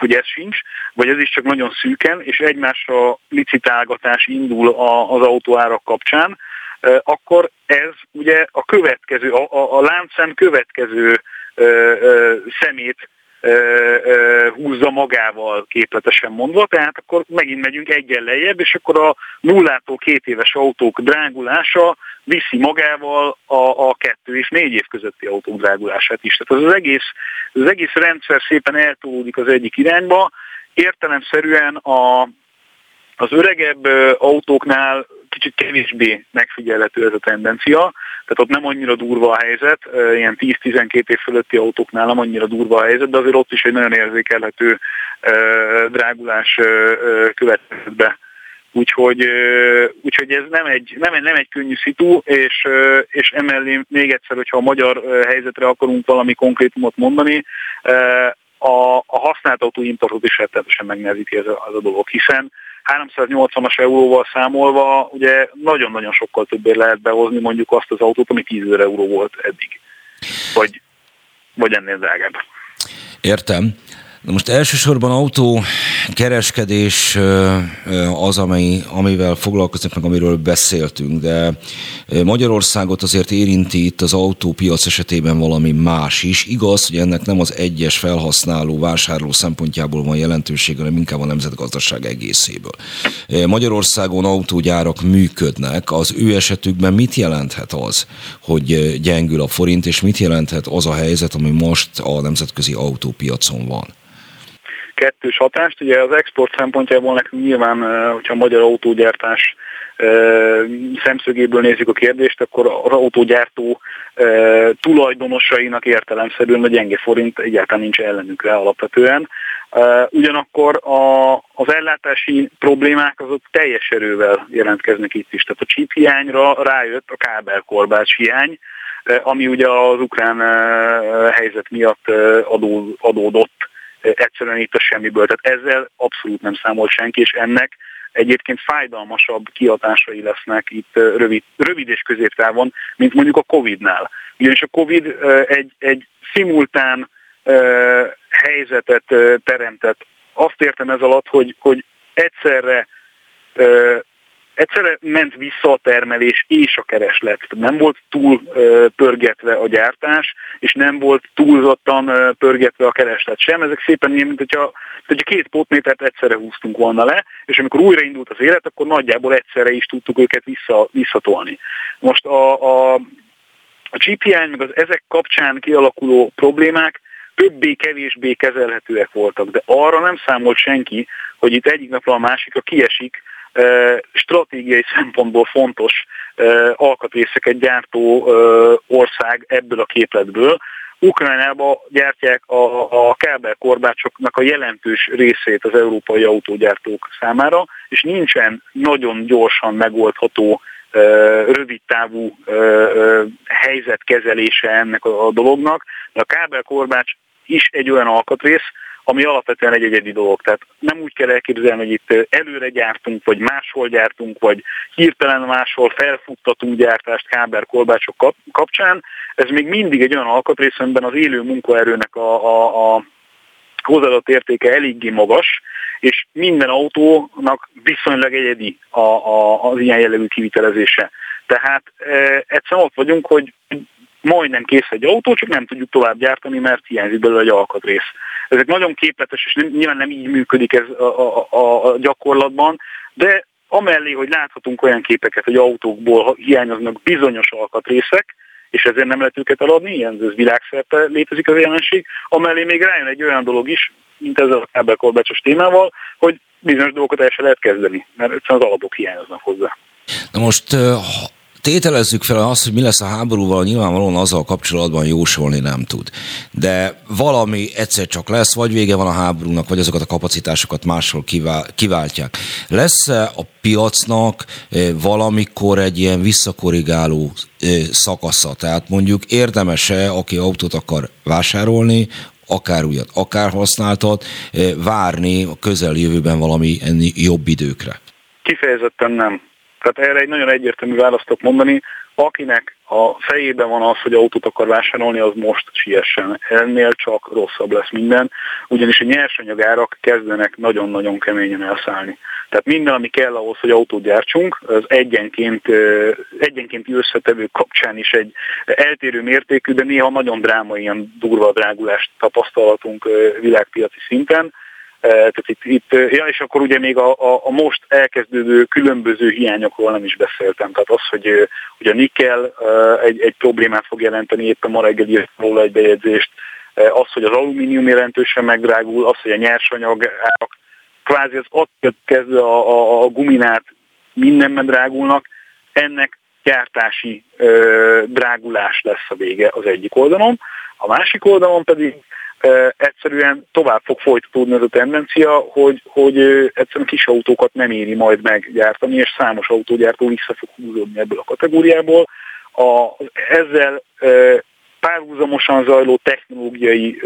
hogy ez sincs, vagy ez is csak nagyon szűken, és egymásra licitálgatás indul az autóárak kapcsán, akkor ez ugye a következő, a, a, a láncszem következő ö, ö, szemét húzza magával képletesen mondva, tehát akkor megint megyünk egyen lejjebb, és akkor a nullától két éves autók drágulása viszi magával a, a kettő és négy év közötti autók drágulását is. Tehát az, az, egész, az egész rendszer szépen eltolódik az egyik irányba, értelemszerűen a, az öregebb autóknál kicsit kevésbé megfigyelhető ez a tendencia, tehát ott nem annyira durva a helyzet, ilyen 10-12 év fölötti autóknál nem annyira durva a helyzet, de azért ott is egy nagyon érzékelhető drágulás következett be. Úgyhogy, úgyhogy ez nem egy, nem, egy, nem egy könnyű szitu, és, és emellé még egyszer, hogyha a magyar helyzetre akarunk valami konkrétumot mondani, a, a használt autóimportot is rettenetesen megnehezíti ez a, ez a dolog, hiszen 380-as euróval számolva ugye nagyon-nagyon sokkal többért lehet behozni mondjuk azt az autót, ami 10 euró volt eddig. Vagy, vagy ennél drágább. Értem. Na most elsősorban autó kereskedés az, ami, amivel foglalkoznak, meg amiről beszéltünk, de Magyarországot azért érinti itt az autópiac esetében valami más is. Igaz, hogy ennek nem az egyes felhasználó, vásárló szempontjából van jelentősége, hanem inkább a nemzetgazdaság egészéből. Magyarországon autógyárak működnek, az ő esetükben mit jelenthet az, hogy gyengül a forint, és mit jelenthet az a helyzet, ami most a nemzetközi autópiacon van? Kettős hatást. Ugye az export szempontjából nekünk nyilván, hogyha a magyar autógyártás szemszögéből nézzük a kérdést, akkor az autógyártó tulajdonosainak értelemszerűen a gyenge forint egyáltalán nincs ellenükre alapvetően. Ugyanakkor a, az ellátási problémák azok teljes erővel jelentkeznek itt is. Tehát a chip hiányra rájött a kábelkorbács hiány, ami ugye az ukrán helyzet miatt adó, adódott egyszerűen itt a semmiből. Tehát ezzel abszolút nem számol senki, és ennek egyébként fájdalmasabb kihatásai lesznek itt rövid, rövid és középtávon, mint mondjuk a Covid-nál. Ugyanis a Covid egy, egy szimultán helyzetet teremtett. Azt értem ez alatt, hogy, hogy egyszerre egyszerre ment vissza a termelés és a kereslet. Nem volt túl pörgetve a gyártás, és nem volt túlzottan pörgetve a kereslet sem. Ezek szépen ilyen, mint hogyha, hogyha két potmétert egyszerre húztunk volna le, és amikor újraindult az élet, akkor nagyjából egyszerre is tudtuk őket vissza, visszatolni. Most a, a, a chip hiány, meg az ezek kapcsán kialakuló problémák többé-kevésbé kezelhetőek voltak, de arra nem számolt senki, hogy itt egyik napra a másikra kiesik stratégiai szempontból fontos alkatrészeket gyártó ország ebből a képletből, Ukrajnába gyártják a, a kábelkorbácsoknak a jelentős részét az európai autógyártók számára, és nincsen nagyon gyorsan megoldható rövid távú helyzetkezelése ennek a dolognak. De a kábelkorbács is egy olyan alkatrész, ami alapvetően egy egyedi dolog. Tehát nem úgy kell elképzelni, hogy itt előre gyártunk, vagy máshol gyártunk, vagy hirtelen máshol felfuttatunk gyártást káber kolbácsok kapcsán. Ez még mindig egy olyan alkatrész, amiben az élő munkaerőnek a, a, a hozzáadott értéke eléggé magas, és minden autónak viszonylag egyedi a, a, az ilyen jellegű kivitelezése. Tehát e, egyszerűen ott vagyunk, hogy majdnem kész egy autó, csak nem tudjuk tovább gyártani, mert hiányzik belőle egy alkatrész. Ezek nagyon képletes, és nem, nyilván nem így működik ez a, a, a, gyakorlatban, de amellé, hogy láthatunk olyan képeket, hogy autókból hiányoznak bizonyos alkatrészek, és ezért nem lehet őket eladni, ilyen ez világszerte létezik az jelenség, amellé még rájön egy olyan dolog is, mint ezzel a kábelkolbácsos témával, hogy bizonyos dolgokat el se lehet kezdeni, mert egyszerűen az alapok hiányoznak hozzá. Na most tételezzük fel azt, hogy mi lesz a háborúval, nyilvánvalóan azzal kapcsolatban jósolni nem tud. De valami egyszer csak lesz, vagy vége van a háborúnak, vagy azokat a kapacitásokat máshol kiváltják. lesz a piacnak valamikor egy ilyen visszakorrigáló szakasza? Tehát mondjuk érdemese, aki autót akar vásárolni, akár újat, akár használtat, várni a közeljövőben valami enni jobb időkre? Kifejezetten nem. Tehát erre egy nagyon egyértelmű választok mondani, akinek a fejében van az, hogy autót akar vásárolni, az most siessen. Ennél csak rosszabb lesz minden, ugyanis a nyersanyagárak kezdenek nagyon-nagyon keményen elszállni. Tehát minden, ami kell ahhoz, hogy autót gyártsunk, az egyenként, egyenként összetevő kapcsán is egy eltérő mértékű, de néha nagyon drámai, ilyen durva drágulást tapasztalatunk világpiaci szinten tehát itt, itt, ja, és akkor ugye még a, a, a most elkezdődő különböző hiányokról nem is beszéltem. Tehát az, hogy, hogy a nikkel egy, egy problémát fog jelenteni, éppen ma reggel írt róla egy bejegyzést, az, hogy az alumínium jelentősen megdrágul, az, hogy a nyersanyag árak, kvázi az ott kezdve a, a, a guminát mindenben drágulnak, ennek gyártási ö, drágulás lesz a vége az egyik oldalon. A másik oldalon pedig egyszerűen tovább fog folytatódni ez a tendencia, hogy, hogy egyszerűen kis autókat nem éri majd meggyártani, és számos autógyártó vissza fog húzódni ebből a kategóriából. A, ezzel párhuzamosan zajló technológiai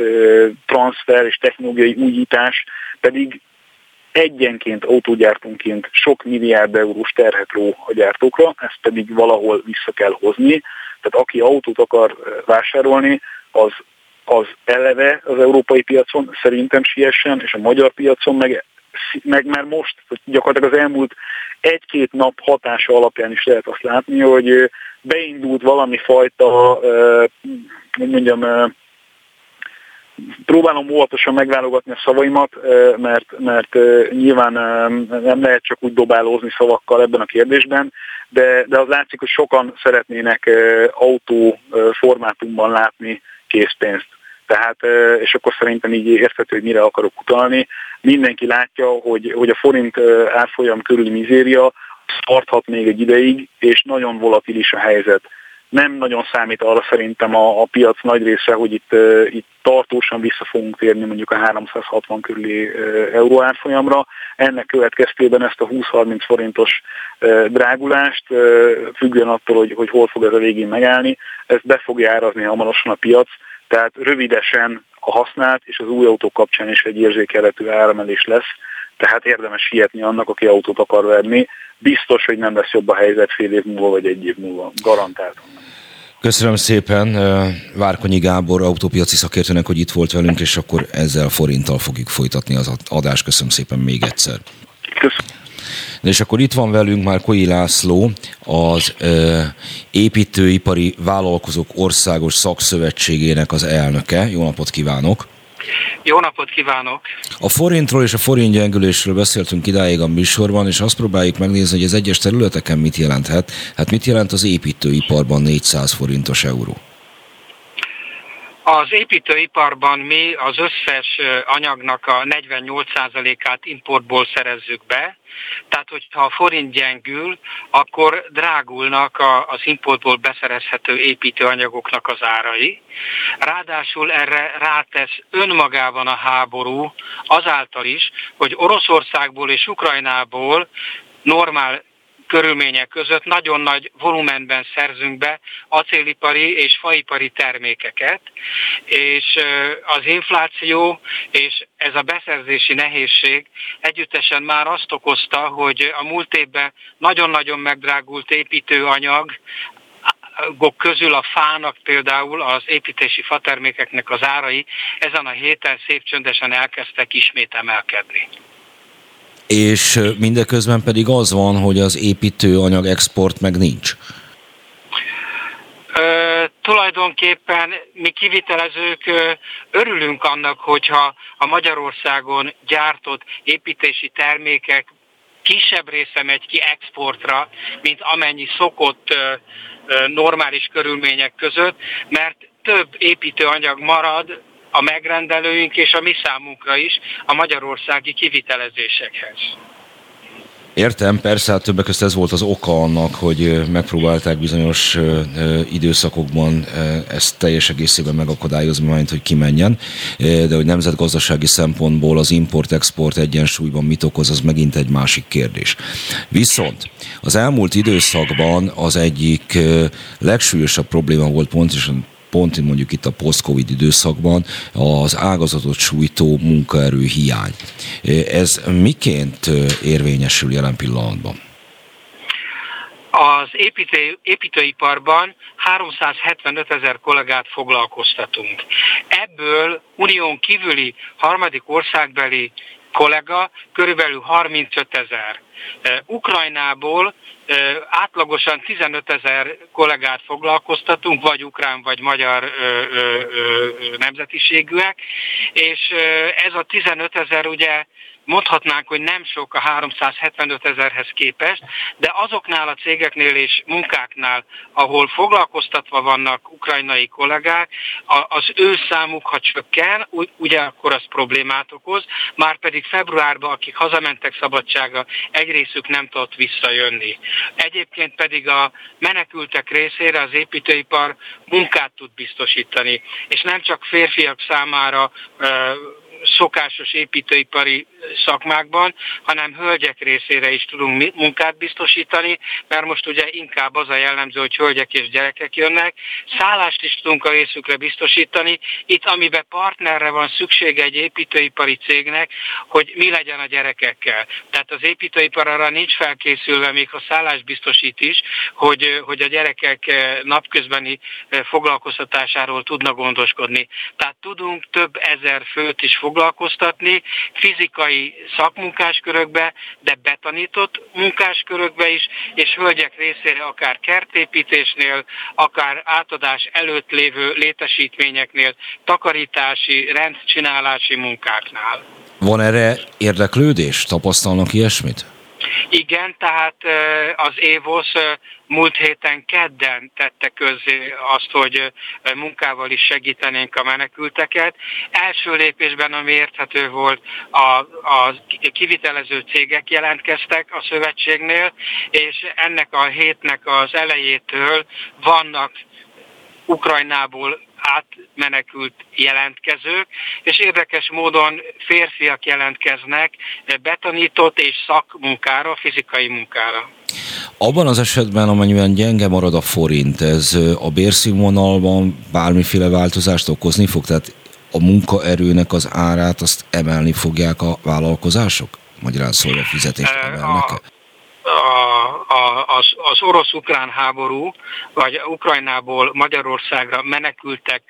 transfer és technológiai újítás pedig egyenként autógyártónként sok milliárd eurós terhet ró a gyártókra, ezt pedig valahol vissza kell hozni. Tehát aki autót akar vásárolni, az az eleve az európai piacon szerintem siessen, és a magyar piacon meg, meg már most, gyakorlatilag az elmúlt egy-két nap hatása alapján is lehet azt látni, hogy beindult valami fajta, hogy mondjam, próbálom óvatosan megválogatni a szavaimat, mert, mert nyilván nem lehet csak úgy dobálózni szavakkal ebben a kérdésben, de, de az látszik, hogy sokan szeretnének autó formátumban látni készpénzt. Tehát, és akkor szerintem így érthető, hogy mire akarok utalni. Mindenki látja, hogy, hogy a forint árfolyam körüli mizéria tarthat még egy ideig, és nagyon volatilis a helyzet. Nem nagyon számít arra szerintem a, a piac nagy része, hogy itt, itt tartósan vissza fogunk térni mondjuk a 360 körüli euró árfolyamra. Ennek következtében ezt a 20-30 forintos drágulást, függően attól, hogy, hogy hol fog ez a végén megállni, ezt be fogja árazni hamarosan a piac, tehát rövidesen a használt és az új autó kapcsán is egy érzékelhető áremelés lesz, tehát érdemes sietni annak, aki autót akar venni. Biztos, hogy nem lesz jobb a helyzet fél év múlva vagy egy év múlva. Garantált. Köszönöm szépen Várkonyi Gábor autópiaci szakértőnek, hogy itt volt velünk, és akkor ezzel forinttal fogjuk folytatni az adást. Köszönöm szépen még egyszer. Köszönöm. És akkor itt van velünk már Koi László, az ö, építőipari vállalkozók országos szakszövetségének az elnöke. Jó napot kívánok! Jó napot kívánok! A forintról és a forint gyengülésről beszéltünk idáig a műsorban, és azt próbáljuk megnézni, hogy az egyes területeken mit jelenthet. Hát mit jelent az építőiparban 400 forintos euró? Az építőiparban mi az összes anyagnak a 48%-át importból szerezzük be, tehát hogyha a forint gyengül, akkor drágulnak az importból beszerezhető építőanyagoknak az árai. Ráadásul erre rátesz önmagában a háború azáltal is, hogy Oroszországból és Ukrajnából normál körülmények között nagyon nagy volumenben szerzünk be acélipari és faipari termékeket, és az infláció és ez a beszerzési nehézség együttesen már azt okozta, hogy a múlt évben nagyon-nagyon megdrágult építőanyag közül a fának például az építési fatermékeknek az árai ezen a héten szép csöndesen elkezdtek ismét emelkedni és mindeközben pedig az van, hogy az építőanyag export meg nincs. Ö, tulajdonképpen mi kivitelezők ö, örülünk annak, hogyha a Magyarországon gyártott építési termékek kisebb része megy ki exportra, mint amennyi szokott ö, normális körülmények között, mert több építőanyag marad a megrendelőink és a mi számunkra is a magyarországi kivitelezésekhez. Értem, persze, hát többek között ez volt az oka annak, hogy megpróbálták bizonyos időszakokban ezt teljes egészében megakadályozni, majd hogy kimenjen, de hogy nemzetgazdasági szempontból az import-export egyensúlyban mit okoz, az megint egy másik kérdés. Viszont az elmúlt időszakban az egyik legsúlyosabb probléma volt pontosan pont mondjuk itt a post-covid időszakban az ágazatot sújtó munkaerő hiány. Ez miként érvényesül jelen pillanatban? Az építő, építőiparban 375 ezer kollégát foglalkoztatunk. Ebből unión kívüli harmadik országbeli kollega körülbelül 35 ezer. Ukrajnából átlagosan 15 ezer kollégát foglalkoztatunk, vagy ukrán, vagy magyar nemzetiségűek, és ez a 15 ezer ugye mondhatnánk, hogy nem sok a 375 ezerhez képest, de azoknál a cégeknél és munkáknál, ahol foglalkoztatva vannak ukrajnai kollégák, az ő számuk, ha csökken, ugye akkor az problémát okoz, már pedig februárban, akik hazamentek szabadsága, egy részük nem tudott visszajönni. Egyébként pedig a menekültek részére az építőipar munkát tud biztosítani, és nem csak férfiak számára szokásos építőipari szakmákban, hanem hölgyek részére is tudunk munkát biztosítani, mert most ugye inkább az a jellemző, hogy hölgyek és gyerekek jönnek. Szállást is tudunk a részükre biztosítani. Itt, amiben partnerre van szüksége egy építőipari cégnek, hogy mi legyen a gyerekekkel. Tehát az építőipar arra nincs felkészülve, még a szállás biztosít is, hogy, hogy a gyerekek napközbeni foglalkoztatásáról tudna gondoskodni. Tehát tudunk több ezer főt is foglalkoztatni fizikai szakmunkáskörökbe, de betanított munkáskörökbe is, és hölgyek részére akár kertépítésnél, akár átadás előtt lévő létesítményeknél, takarítási, rendcsinálási munkáknál. Van erre érdeklődés? Tapasztalnak ilyesmit? Igen, tehát az Évosz múlt héten kedden tette közé azt, hogy munkával is segítenénk a menekülteket. Első lépésben, ami érthető volt, a, a kivitelező cégek jelentkeztek a szövetségnél, és ennek a hétnek az elejétől vannak Ukrajnából átmenekült jelentkezők, és érdekes módon férfiak jelentkeznek betanított és szakmunkára, fizikai munkára. Abban az esetben, amennyiben gyenge marad a forint, ez a bérszínvonalban bármiféle változást okozni fog? Tehát a munkaerőnek az árát azt emelni fogják a vállalkozások? Magyarán szólva fizetést emelnek -e? A, a, az, az orosz-ukrán háború, vagy Ukrajnából Magyarországra menekültek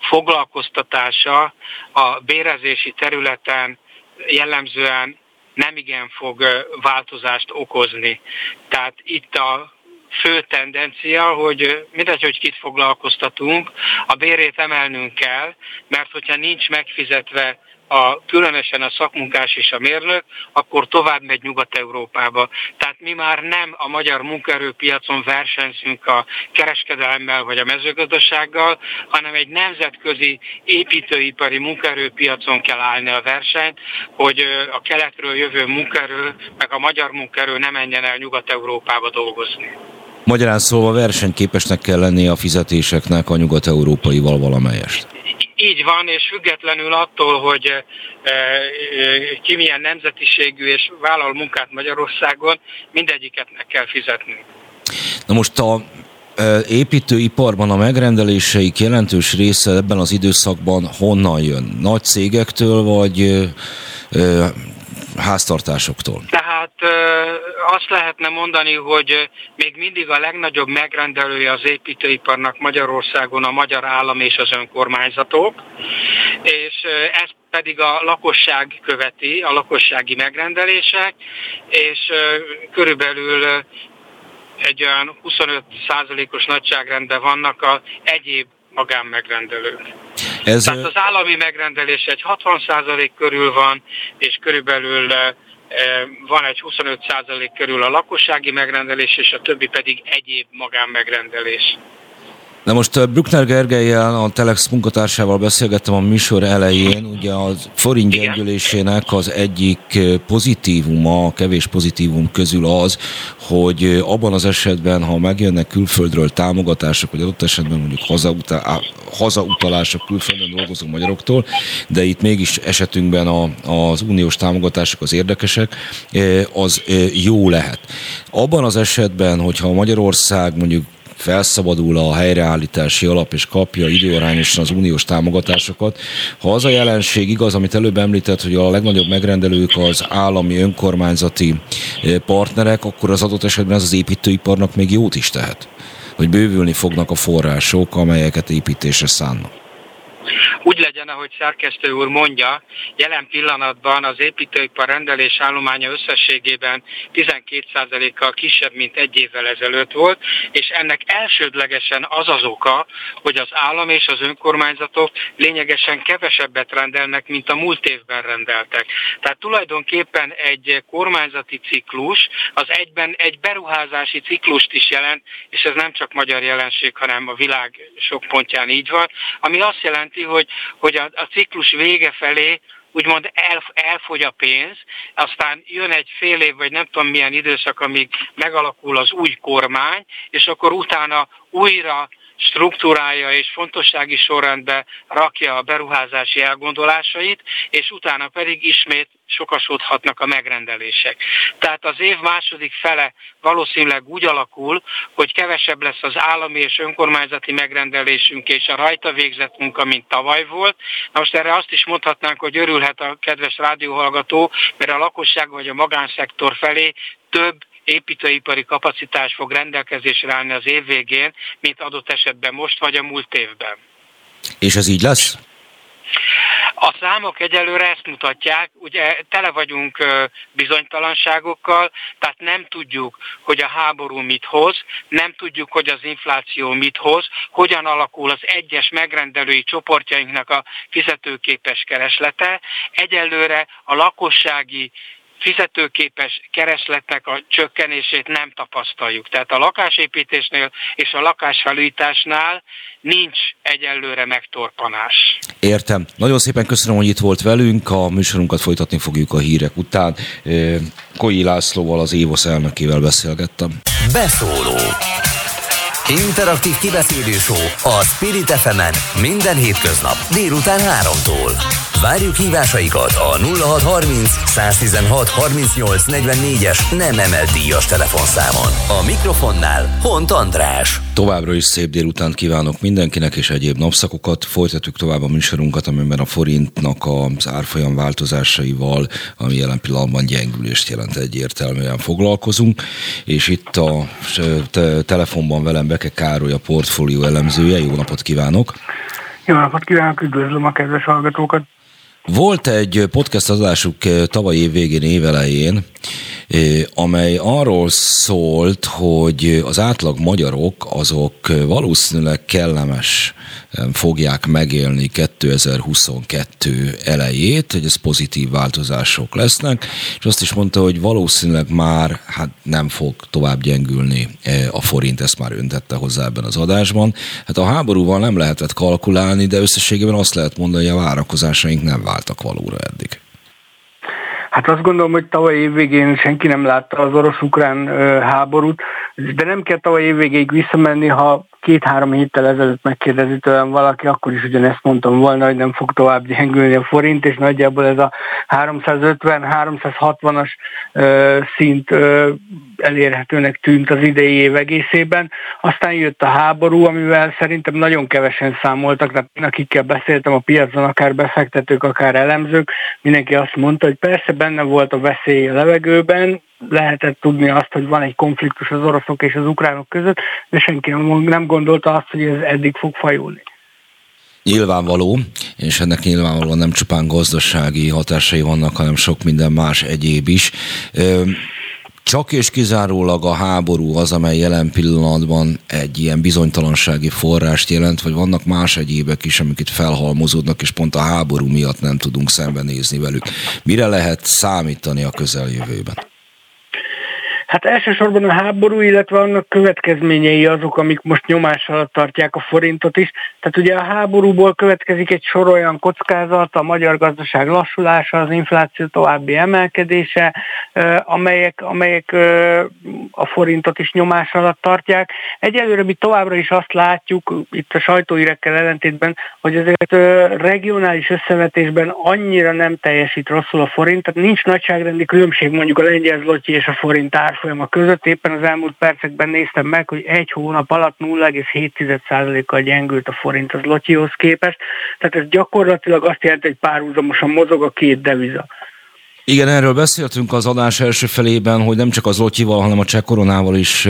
foglalkoztatása a bérezési területen jellemzően nem igen fog változást okozni. Tehát itt a fő tendencia, hogy mindegy, hogy kit foglalkoztatunk, a bérét emelnünk kell, mert hogyha nincs megfizetve a, különösen a szakmunkás és a mérnök, akkor tovább megy Nyugat-Európába. Tehát mi már nem a magyar munkaerőpiacon versenyzünk a kereskedelemmel vagy a mezőgazdasággal, hanem egy nemzetközi építőipari munkaerőpiacon kell állni a versenyt, hogy a keletről jövő munkaerő, meg a magyar munkaerő nem menjen el Nyugat-Európába dolgozni. Magyarán szólva versenyképesnek kell lennie a fizetéseknek a nyugat-európaival valamelyest. Így van, és függetlenül attól, hogy e, e, ki milyen nemzetiségű és vállal munkát Magyarországon, mindegyiket meg kell fizetni. Na most a e, építőiparban a megrendeléseik jelentős része ebben az időszakban honnan jön? Nagy cégektől, vagy háztartásoktól? Tehát azt lehetne mondani, hogy még mindig a legnagyobb megrendelője az építőiparnak Magyarországon a magyar állam és az önkormányzatok, és ez pedig a lakosság követi, a lakossági megrendelések, és körülbelül egy olyan 25%-os nagyságrendben vannak a egyéb magánmegrendelők. Ez... Tehát az állami megrendelés egy 60% körül van, és körülbelül van egy 25% körül a lakossági megrendelés, és a többi pedig egyéb magánmegrendelés. Na most Bruckner Gergelyel, a Telex munkatársával beszélgettem a műsor elején, ugye a forint gyengülésének az egyik pozitívuma, a kevés pozitívum közül az, hogy abban az esetben, ha megjönnek külföldről támogatások, vagy adott esetben mondjuk hazautal, hazautalások külföldön dolgozó magyaroktól, de itt mégis esetünkben a, az uniós támogatások az érdekesek, az jó lehet. Abban az esetben, hogyha Magyarország mondjuk felszabadul a helyreállítási alap és kapja időarányosan az uniós támogatásokat. Ha az a jelenség igaz, amit előbb említett, hogy a legnagyobb megrendelők az állami önkormányzati eh, partnerek, akkor az adott esetben ez az építőiparnak még jót is tehet. Hogy bővülni fognak a források, amelyeket építésre szánnak. Úgy legyen, ahogy szerkesztő úr mondja, jelen pillanatban az építőipar rendelés állománya összességében 12%-kal kisebb, mint egy évvel ezelőtt volt, és ennek elsődlegesen az az oka, hogy az állam és az önkormányzatok lényegesen kevesebbet rendelnek, mint a múlt évben rendeltek. Tehát tulajdonképpen egy kormányzati ciklus az egyben egy beruházási ciklust is jelent, és ez nem csak magyar jelenség, hanem a világ sok pontján így van, ami azt jelenti, hogy hogy a, a ciklus vége felé úgymond el, elfogy a pénz, aztán jön egy fél év, vagy nem tudom milyen időszak, amíg megalakul az új kormány, és akkor utána újra struktúrája és fontossági sorrendbe rakja a beruházási elgondolásait, és utána pedig ismét sokasodhatnak a megrendelések. Tehát az év második fele valószínűleg úgy alakul, hogy kevesebb lesz az állami és önkormányzati megrendelésünk és a rajta végzett munka, mint tavaly volt. Na most erre azt is mondhatnánk, hogy örülhet a kedves rádióhallgató, mert a lakosság vagy a magánszektor felé több építőipari kapacitás fog rendelkezésre állni az év végén, mint adott esetben most vagy a múlt évben. És ez így lesz? A számok egyelőre ezt mutatják, ugye tele vagyunk bizonytalanságokkal, tehát nem tudjuk, hogy a háború mit hoz, nem tudjuk, hogy az infláció mit hoz, hogyan alakul az egyes megrendelői csoportjainknak a fizetőképes kereslete. Egyelőre a lakossági fizetőképes keresletnek a csökkenését nem tapasztaljuk. Tehát a lakásépítésnél és a lakásfelújításnál nincs egyelőre megtorpanás. Értem. Nagyon szépen köszönöm, hogy itt volt velünk. A műsorunkat folytatni fogjuk a hírek után. Koi Lászlóval, az Évosz elnökével beszélgettem. Beszóló Interaktív kibeszélő a Spirit fm minden hétköznap délután 3-tól. Várjuk hívásaikat a 0630 116 38 44-es nem emelt díjas telefonszámon. A mikrofonnál Hont András. Továbbra is szép délután kívánok mindenkinek és egyéb napszakokat. Folytatjuk tovább a műsorunkat, amiben a forintnak az árfolyam változásaival, ami jelen pillanatban gyengülést jelent egyértelműen foglalkozunk. És itt a te- telefonban velem Beke Károly, a portfólió elemzője. Jó napot kívánok! Jó napot kívánok, üdvözlöm a kedves hallgatókat! Volt egy podcast adásuk tavaly év végén, évelején, amely arról szólt, hogy az átlag magyarok azok valószínűleg kellemes fogják megélni 2022 elejét, hogy ez pozitív változások lesznek, és azt is mondta, hogy valószínűleg már hát nem fog tovább gyengülni a forint, ezt már öntette hozzá ebben az adásban. Hát a háborúval nem lehetett kalkulálni, de összességében azt lehet mondani, hogy a várakozásaink nem váltak valóra eddig. Hát azt gondolom, hogy tavaly évvégén senki nem látta az orosz-ukrán háborút, de nem kell tavaly évvégéig visszamenni, ha két-három héttel ezelőtt megkérdezi tőlem valaki, akkor is ugyanezt mondtam volna, hogy nem fog tovább gyengülni a forint, és nagyjából ez a 350-360-as szint ö, elérhetőnek tűnt az idei év egészében. Aztán jött a háború, amivel szerintem nagyon kevesen számoltak, tehát akikkel beszéltem a piacon, akár befektetők, akár elemzők, mindenki azt mondta, hogy persze benne volt a veszély a levegőben, lehetett tudni azt, hogy van egy konfliktus az oroszok és az ukránok között, de senki nem gondolta azt, hogy ez eddig fog fajulni. Nyilvánvaló, és ennek nyilvánvalóan nem csupán gazdasági hatásai vannak, hanem sok minden más egyéb is. Csak és kizárólag a háború az, amely jelen pillanatban egy ilyen bizonytalansági forrást jelent, vagy vannak más egyébek is, amik itt felhalmozódnak, és pont a háború miatt nem tudunk szembenézni velük. Mire lehet számítani a közeljövőben? Hát elsősorban a háború, illetve annak következményei azok, amik most nyomás alatt tartják a forintot is. Tehát ugye a háborúból következik egy sor olyan kockázat, a magyar gazdaság lassulása, az infláció további emelkedése, amelyek, amelyek a forintot is nyomás alatt tartják. Egyelőre mi továbbra is azt látjuk, itt a sajtóirekkel ellentétben, hogy azért regionális összevetésben annyira nem teljesít rosszul a forint, tehát nincs nagyságrendi különbség mondjuk a lengyel zloty és a forint ár árfolyama között. Éppen az elmúlt percekben néztem meg, hogy egy hónap alatt 0,7%-kal gyengült a forint az Lotyihoz képest. Tehát ez gyakorlatilag azt jelenti, hogy párhuzamosan mozog a két deviza. Igen, erről beszéltünk az adás első felében, hogy nem csak az Lotyival, hanem a cseh koronával is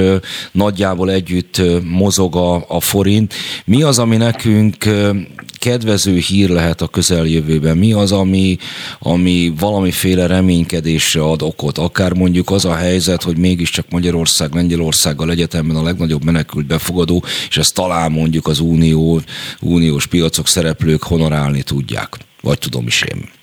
nagyjából együtt mozog a, a forint. Mi az, ami nekünk kedvező hír lehet a közeljövőben? Mi az, ami, ami valamiféle reménykedésre ad okot? Akár mondjuk az a helyzet, hogy mégiscsak Magyarország Lengyelországgal egyetemben a legnagyobb menekült befogadó, és ezt talán mondjuk az unió, uniós piacok szereplők honorálni tudják. Vagy tudom is én.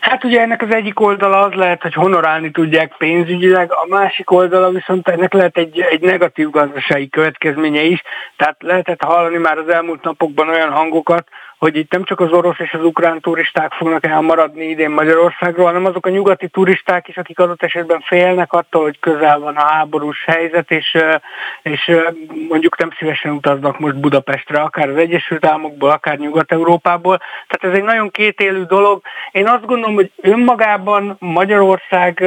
Hát ugye ennek az egyik oldala az lehet, hogy honorálni tudják pénzügyileg, a másik oldala viszont ennek lehet egy, egy negatív gazdasági következménye is. Tehát lehetett hallani már az elmúlt napokban olyan hangokat, hogy itt nem csak az orosz és az ukrán turisták fognak elmaradni idén Magyarországról, hanem azok a nyugati turisták is, akik adott esetben félnek attól, hogy közel van a háborús helyzet, és, és mondjuk nem szívesen utaznak most Budapestre, akár az Egyesült Államokból, akár Nyugat-Európából. Tehát ez egy nagyon kétélű dolog. Én azt gondolom, hogy önmagában Magyarország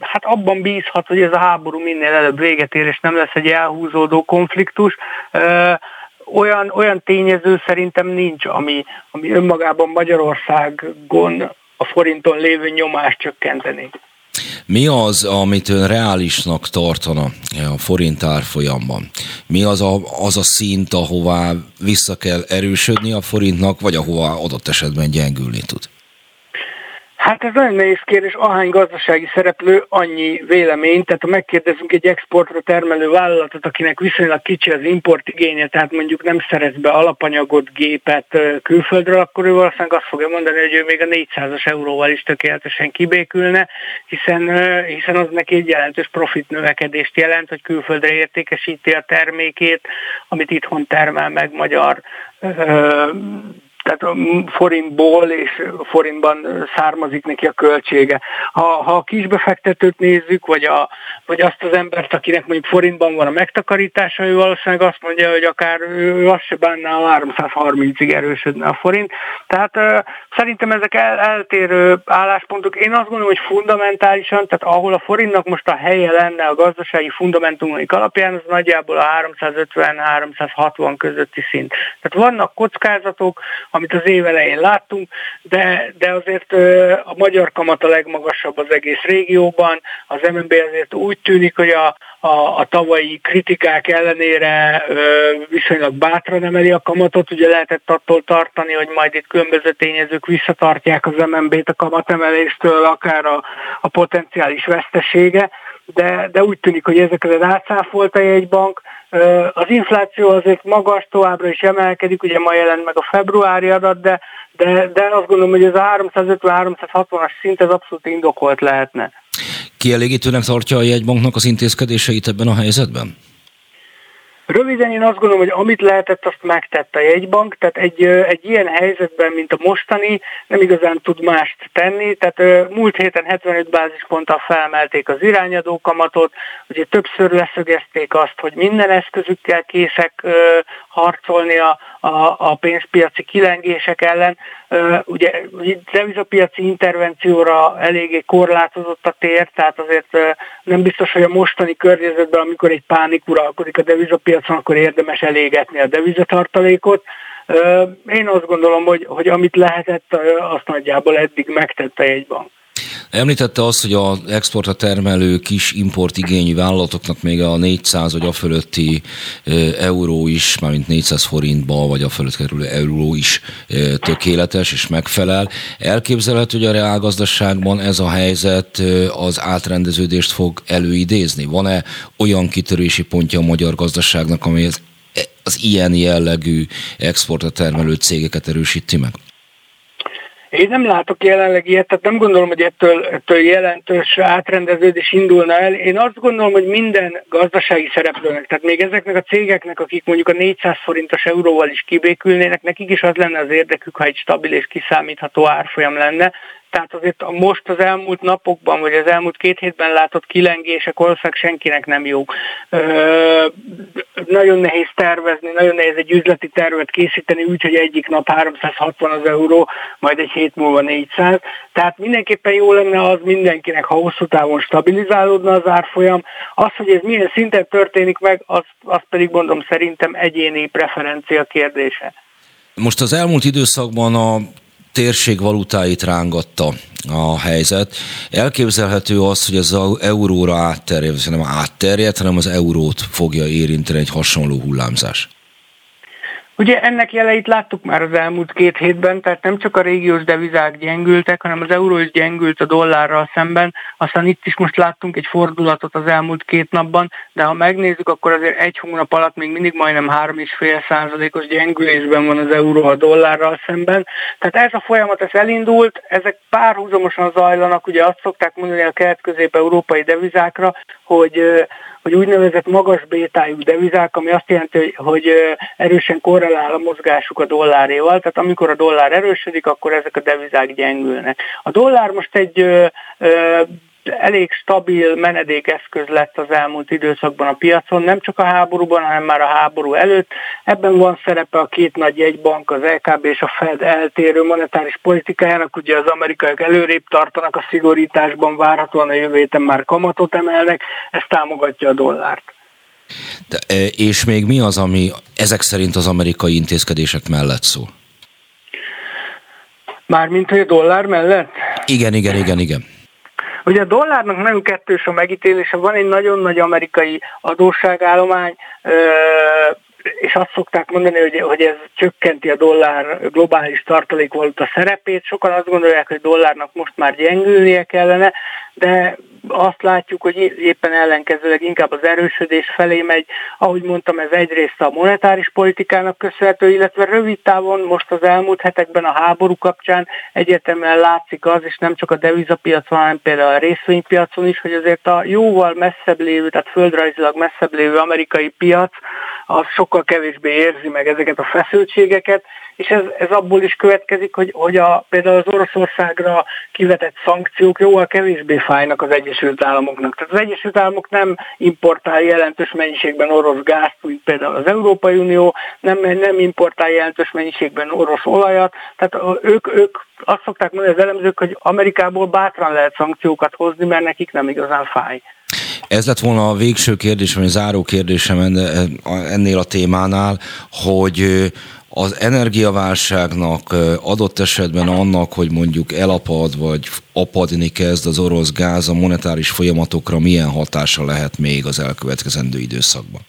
hát abban bízhat, hogy ez a háború minél előbb véget ér, és nem lesz egy elhúzódó konfliktus olyan, olyan tényező szerintem nincs, ami, ami önmagában Magyarországon a forinton lévő nyomást csökkenteni. Mi az, amit ön reálisnak tartana a forint árfolyamban? Mi az a, az a szint, ahová vissza kell erősödni a forintnak, vagy ahová adott esetben gyengülni tud? Hát ez nagyon nehéz kérdés, ahány gazdasági szereplő, annyi vélemény, tehát ha megkérdezünk egy exportra termelő vállalatot, akinek viszonylag kicsi az importigénye, tehát mondjuk nem szerez be alapanyagot, gépet külföldről, akkor ő valószínűleg azt fogja mondani, hogy ő még a 400-as euróval is tökéletesen kibékülne, hiszen, hiszen az neki egy jelentős profit növekedést jelent, hogy külföldre értékesíti a termékét, amit itthon termel meg magyar tehát a forintból és forintban származik neki a költsége. Ha, ha a kisbefektetőt nézzük, vagy, a, vagy azt az embert, akinek mondjuk forintban van a megtakarítása, ő valószínűleg azt mondja, hogy akár ő azt se bánná, a 330-ig erősödne a forint. Tehát uh, szerintem ezek el, eltérő álláspontok. Én azt gondolom, hogy fundamentálisan, tehát ahol a forintnak most a helye lenne a gazdasági fundamentumok alapján, az nagyjából a 350-360 közötti szint. Tehát vannak kockázatok, amit az év elején láttunk, de, de azért a magyar kamat a legmagasabb az egész régióban, az MNB azért úgy tűnik, hogy a, a, a tavalyi kritikák ellenére viszonylag bátran emeli a kamatot. Ugye lehetett attól tartani, hogy majd itt különböző tényezők visszatartják az MNB-t a kamatemeléstől, akár a, a potenciális vesztesége, de, de úgy tűnik, hogy ezeket átszáfolta egy bank. Az infláció azért magas, továbbra is emelkedik, ugye ma jelent meg a februári adat, de, de, de azt gondolom, hogy ez a 350-360-as szint ez abszolút indokolt lehetne. Kielégítőnek tartja a jegybanknak az intézkedéseit ebben a helyzetben? Röviden én azt gondolom, hogy amit lehetett, azt megtette a jegybank, tehát egy, egy ilyen helyzetben, mint a mostani, nem igazán tud mást tenni, tehát múlt héten 75 bázisponttal felmelték az irányadó kamatot, ugye többször leszögezték azt, hogy minden eszközükkel készek harcolni a, a, a pénzpiaci kilengések ellen. Ugye devizapiaci intervencióra eléggé korlátozott a tér, tehát azért nem biztos, hogy a mostani környezetben, amikor egy pánik uralkodik a devizapiacon, akkor érdemes elégetni a devizatartalékot. Én azt gondolom, hogy, hogy amit lehetett, azt nagyjából eddig megtette egy bank. Említette azt, hogy az exportra termelő kis importigényű vállalatoknak még a 400 vagy a fölötti euró is, mármint 400 forintba vagy a fölött kerülő euró is tökéletes és megfelel. Elképzelhető, hogy a reálgazdaságban ez a helyzet az átrendeződést fog előidézni? Van-e olyan kitörési pontja a magyar gazdaságnak, amely az ilyen jellegű exportra termelő cégeket erősíti meg? Én nem látok jelenleg ilyet, tehát nem gondolom, hogy ettől, ettől jelentős átrendeződés indulna el. Én azt gondolom, hogy minden gazdasági szereplőnek, tehát még ezeknek a cégeknek, akik mondjuk a 400 forintos euróval is kibékülnének, nekik is az lenne az érdekük, ha egy stabil és kiszámítható árfolyam lenne, tehát azért most az elmúlt napokban, vagy az elmúlt két hétben látott kilengések valószínűleg senkinek nem jók. Nagyon nehéz tervezni, nagyon nehéz egy üzleti tervet készíteni úgy, hogy egyik nap 360 az euró, majd egy hét múlva 400. Tehát mindenképpen jó lenne az mindenkinek, ha hosszú távon stabilizálódna az árfolyam. Az, hogy ez milyen szinten történik meg, az, az pedig mondom szerintem egyéni preferencia kérdése. Most az elmúlt időszakban a térség valutáit rángatta a helyzet. Elképzelhető az, hogy az euróra átterjed, nem átterjed, hanem az eurót fogja érinteni egy hasonló hullámzás. Ugye ennek jeleit láttuk már az elmúlt két hétben, tehát nem csak a régiós devizák gyengültek, hanem az euró is gyengült a dollárral szemben. Aztán itt is most láttunk egy fordulatot az elmúlt két napban, de ha megnézzük, akkor azért egy hónap alatt még mindig majdnem 3,5 százalékos gyengülésben van az euró a dollárral szemben. Tehát ez a folyamat ez elindult, ezek párhuzamosan zajlanak, ugye azt szokták mondani a kelet-közép-európai devizákra, hogy hogy úgynevezett magas bétájú devizák, ami azt jelenti, hogy erősen korrelál a mozgásuk a dolláréval, tehát amikor a dollár erősödik, akkor ezek a devizák gyengülnek. A dollár most egy elég stabil menedékeszköz lett az elmúlt időszakban a piacon, nem csak a háborúban, hanem már a háború előtt. Ebben van szerepe a két nagy jegybank, az LKB és a Fed eltérő monetáris politikájának, ugye az amerikaiak előrébb tartanak a szigorításban, várhatóan a jövő héten már kamatot emelnek, ez támogatja a dollárt. De, e, és még mi az, ami ezek szerint az amerikai intézkedések mellett szól? Mármint, hogy a dollár mellett? Igen, igen, igen, igen. Ugye a dollárnak nagyon kettős a megítélése, van egy nagyon nagy amerikai adósságállomány, és azt szokták mondani, hogy, hogy ez csökkenti a dollár globális tartalékvaluta szerepét. Sokan azt gondolják, hogy dollárnak most már gyengülnie kellene, de azt látjuk, hogy éppen ellenkezőleg inkább az erősödés felé megy. Ahogy mondtam, ez egyrészt a monetáris politikának köszönhető, illetve rövid távon most az elmúlt hetekben a háború kapcsán egyértelműen látszik az, és nem csak a devizapiacon, hanem például a részvénypiacon is, hogy azért a jóval messzebb lévő, tehát földrajzilag messzebb lévő amerikai piac az sokkal kevésbé érzi meg ezeket a feszültségeket, és ez, ez abból is következik, hogy, hogy a, például az Oroszországra kivetett szankciók jóval kevésbé fájnak az Egyesült Államoknak. Tehát az Egyesült Államok nem importál jelentős mennyiségben orosz gázt, mint például az Európai Unió, nem, nem importál jelentős mennyiségben orosz olajat, tehát ők, ők azt szokták mondani az elemzők, hogy Amerikából bátran lehet szankciókat hozni, mert nekik nem igazán fáj. Ez lett volna a végső kérdés, vagy a záró kérdésem ennél a témánál, hogy az energiaválságnak, adott esetben annak, hogy mondjuk elapad vagy apadni kezd az orosz gáz a monetáris folyamatokra, milyen hatása lehet még az elkövetkezendő időszakban?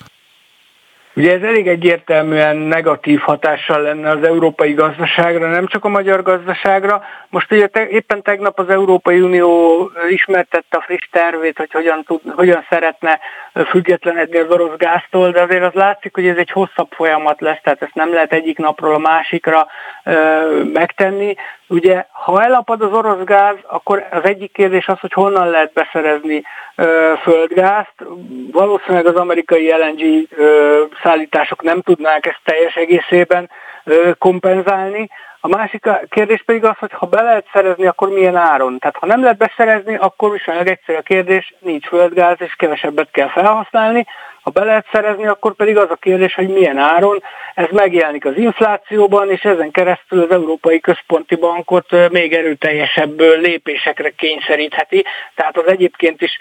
Ugye ez elég egyértelműen negatív hatással lenne az európai gazdaságra, nem csak a magyar gazdaságra. Most ugye te, éppen tegnap az Európai Unió ismertette a friss tervét, hogy hogyan, tud, hogyan szeretne függetlenedni az orosz gáztól, de azért az látszik, hogy ez egy hosszabb folyamat lesz, tehát ezt nem lehet egyik napról a másikra ö, megtenni. Ugye, ha elapad az orosz gáz, akkor az egyik kérdés az, hogy honnan lehet beszerezni ö, földgázt. Valószínűleg az amerikai LNG ö, szállítások nem tudnák ezt teljes egészében ö, kompenzálni. A másik kérdés pedig az, hogy ha be lehet szerezni, akkor milyen áron. Tehát ha nem lehet beszerezni, akkor viszonylag egyszerű a kérdés, nincs földgáz, és kevesebbet kell felhasználni. Ha be lehet szerezni, akkor pedig az a kérdés, hogy milyen áron. Ez megjelenik az inflációban, és ezen keresztül az Európai Központi Bankot még erőteljesebb lépésekre kényszerítheti. Tehát az egyébként is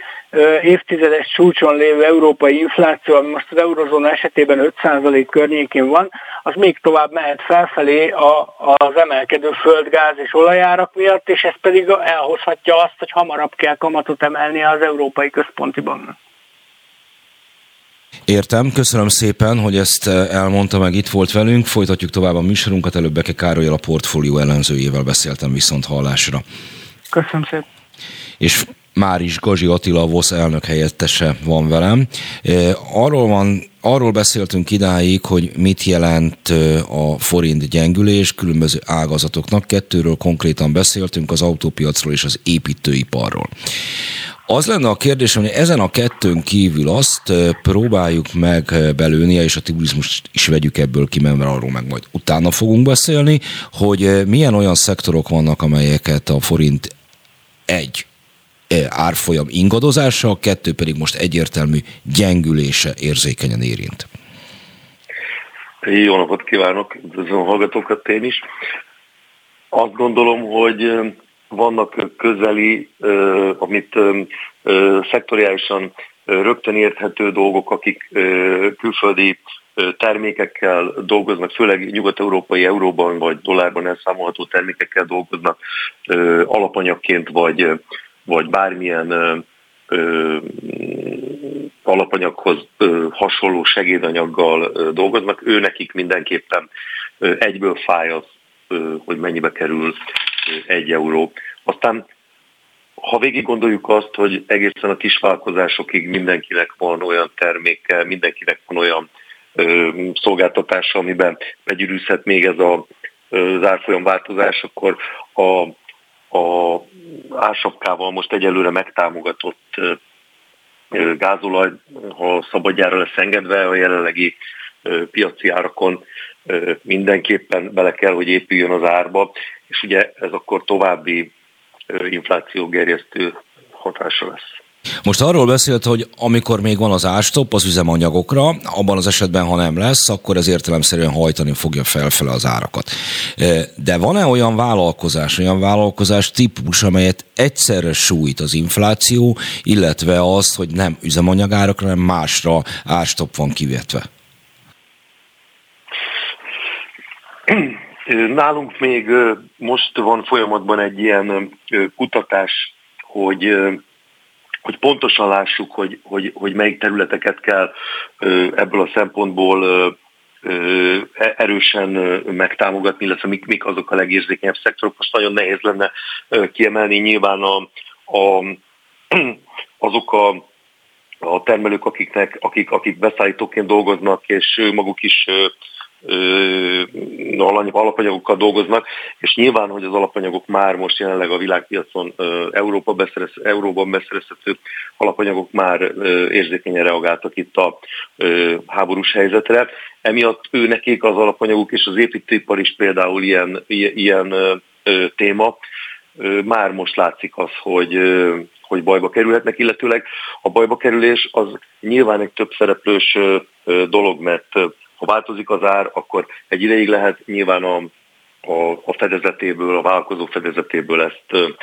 évtizedes csúcson lévő európai infláció, ami most az eurozóna esetében 5% környékén van, az még tovább mehet felfelé a, az emelkedő földgáz és olajárak miatt, és ez pedig elhozhatja azt, hogy hamarabb kell kamatot emelni az Európai Központi Banknak. Értem, köszönöm szépen, hogy ezt eh, elmondta meg, itt volt velünk. Folytatjuk tovább a műsorunkat, előbb Beke Károlyal a portfólió ellenzőjével beszéltem viszont hallásra. Köszönöm szépen. És már is Gazsi Attila, a VOSZ elnök helyettese van velem. Arról van Arról beszéltünk idáig, hogy mit jelent a forint gyengülés különböző ágazatoknak. Kettőről konkrétan beszéltünk, az autópiacról és az építőiparról. Az lenne a kérdés, hogy ezen a kettőn kívül azt próbáljuk meg belőni, és a turizmus is vegyük ebből ki, mert arról meg majd utána fogunk beszélni, hogy milyen olyan szektorok vannak, amelyeket a forint egy árfolyam ingadozása, kettő pedig most egyértelmű gyengülése érzékenyen érint. Jó napot kívánok, üdvözlöm a hallgatókat én is. Azt gondolom, hogy vannak közeli, amit szektoriálisan rögtön érthető dolgok, akik külföldi termékekkel dolgoznak, főleg nyugat-európai euróban vagy dollárban elszámolható termékekkel dolgoznak alapanyagként, vagy, vagy bármilyen alapanyaghoz hasonló segédanyaggal dolgoznak, ő nekik mindenképpen egyből fáj az, hogy mennyibe kerül egy euró. Aztán ha végig gondoljuk azt, hogy egészen a kisvállalkozásokig mindenkinek van olyan terméke, mindenkinek van olyan ö, szolgáltatása, amiben begyűrűzhet még ez a, az árfolyam változás, akkor a, a ársapkával most egyelőre megtámogatott gázolaj, ha szabadjára lesz engedve a jelenlegi piaci árakon mindenképpen bele kell, hogy épüljön az árba, és ugye ez akkor további inflációgerjesztő hatása lesz. Most arról beszélt, hogy amikor még van az ástop az üzemanyagokra, abban az esetben, ha nem lesz, akkor ez értelemszerűen hajtani fogja felfele az árakat. De van-e olyan vállalkozás, olyan vállalkozás típus, amelyet egyszerre sújt az infláció, illetve az, hogy nem üzemanyagárakra, hanem másra ástop van kivetve? Nálunk még most van folyamatban egy ilyen kutatás, hogy hogy pontosan lássuk, hogy, hogy, hogy melyik területeket kell ebből a szempontból erősen megtámogatni, illetve mik, mik azok a legérzékenyebb szektorok. Most nagyon nehéz lenne kiemelni nyilván a, a, azok a, a termelők, akiknek, akik, akik beszállítóként dolgoznak, és maguk is alapanyagokkal dolgoznak, és nyilván, hogy az alapanyagok már most jelenleg a világpiacon Európa beszerez, Euróban beszerezhető alapanyagok már érzékenyen reagáltak itt a háborús helyzetre. Emiatt ő nekik az alapanyagok és az építőipar is például ilyen, ilyen téma. Már most látszik az, hogy hogy bajba kerülhetnek, illetőleg a bajba kerülés az nyilván egy több szereplős dolog, mert ha változik az ár, akkor egy ideig lehet nyilván a, a, a fedezetéből, a vállalkozó fedezetéből ezt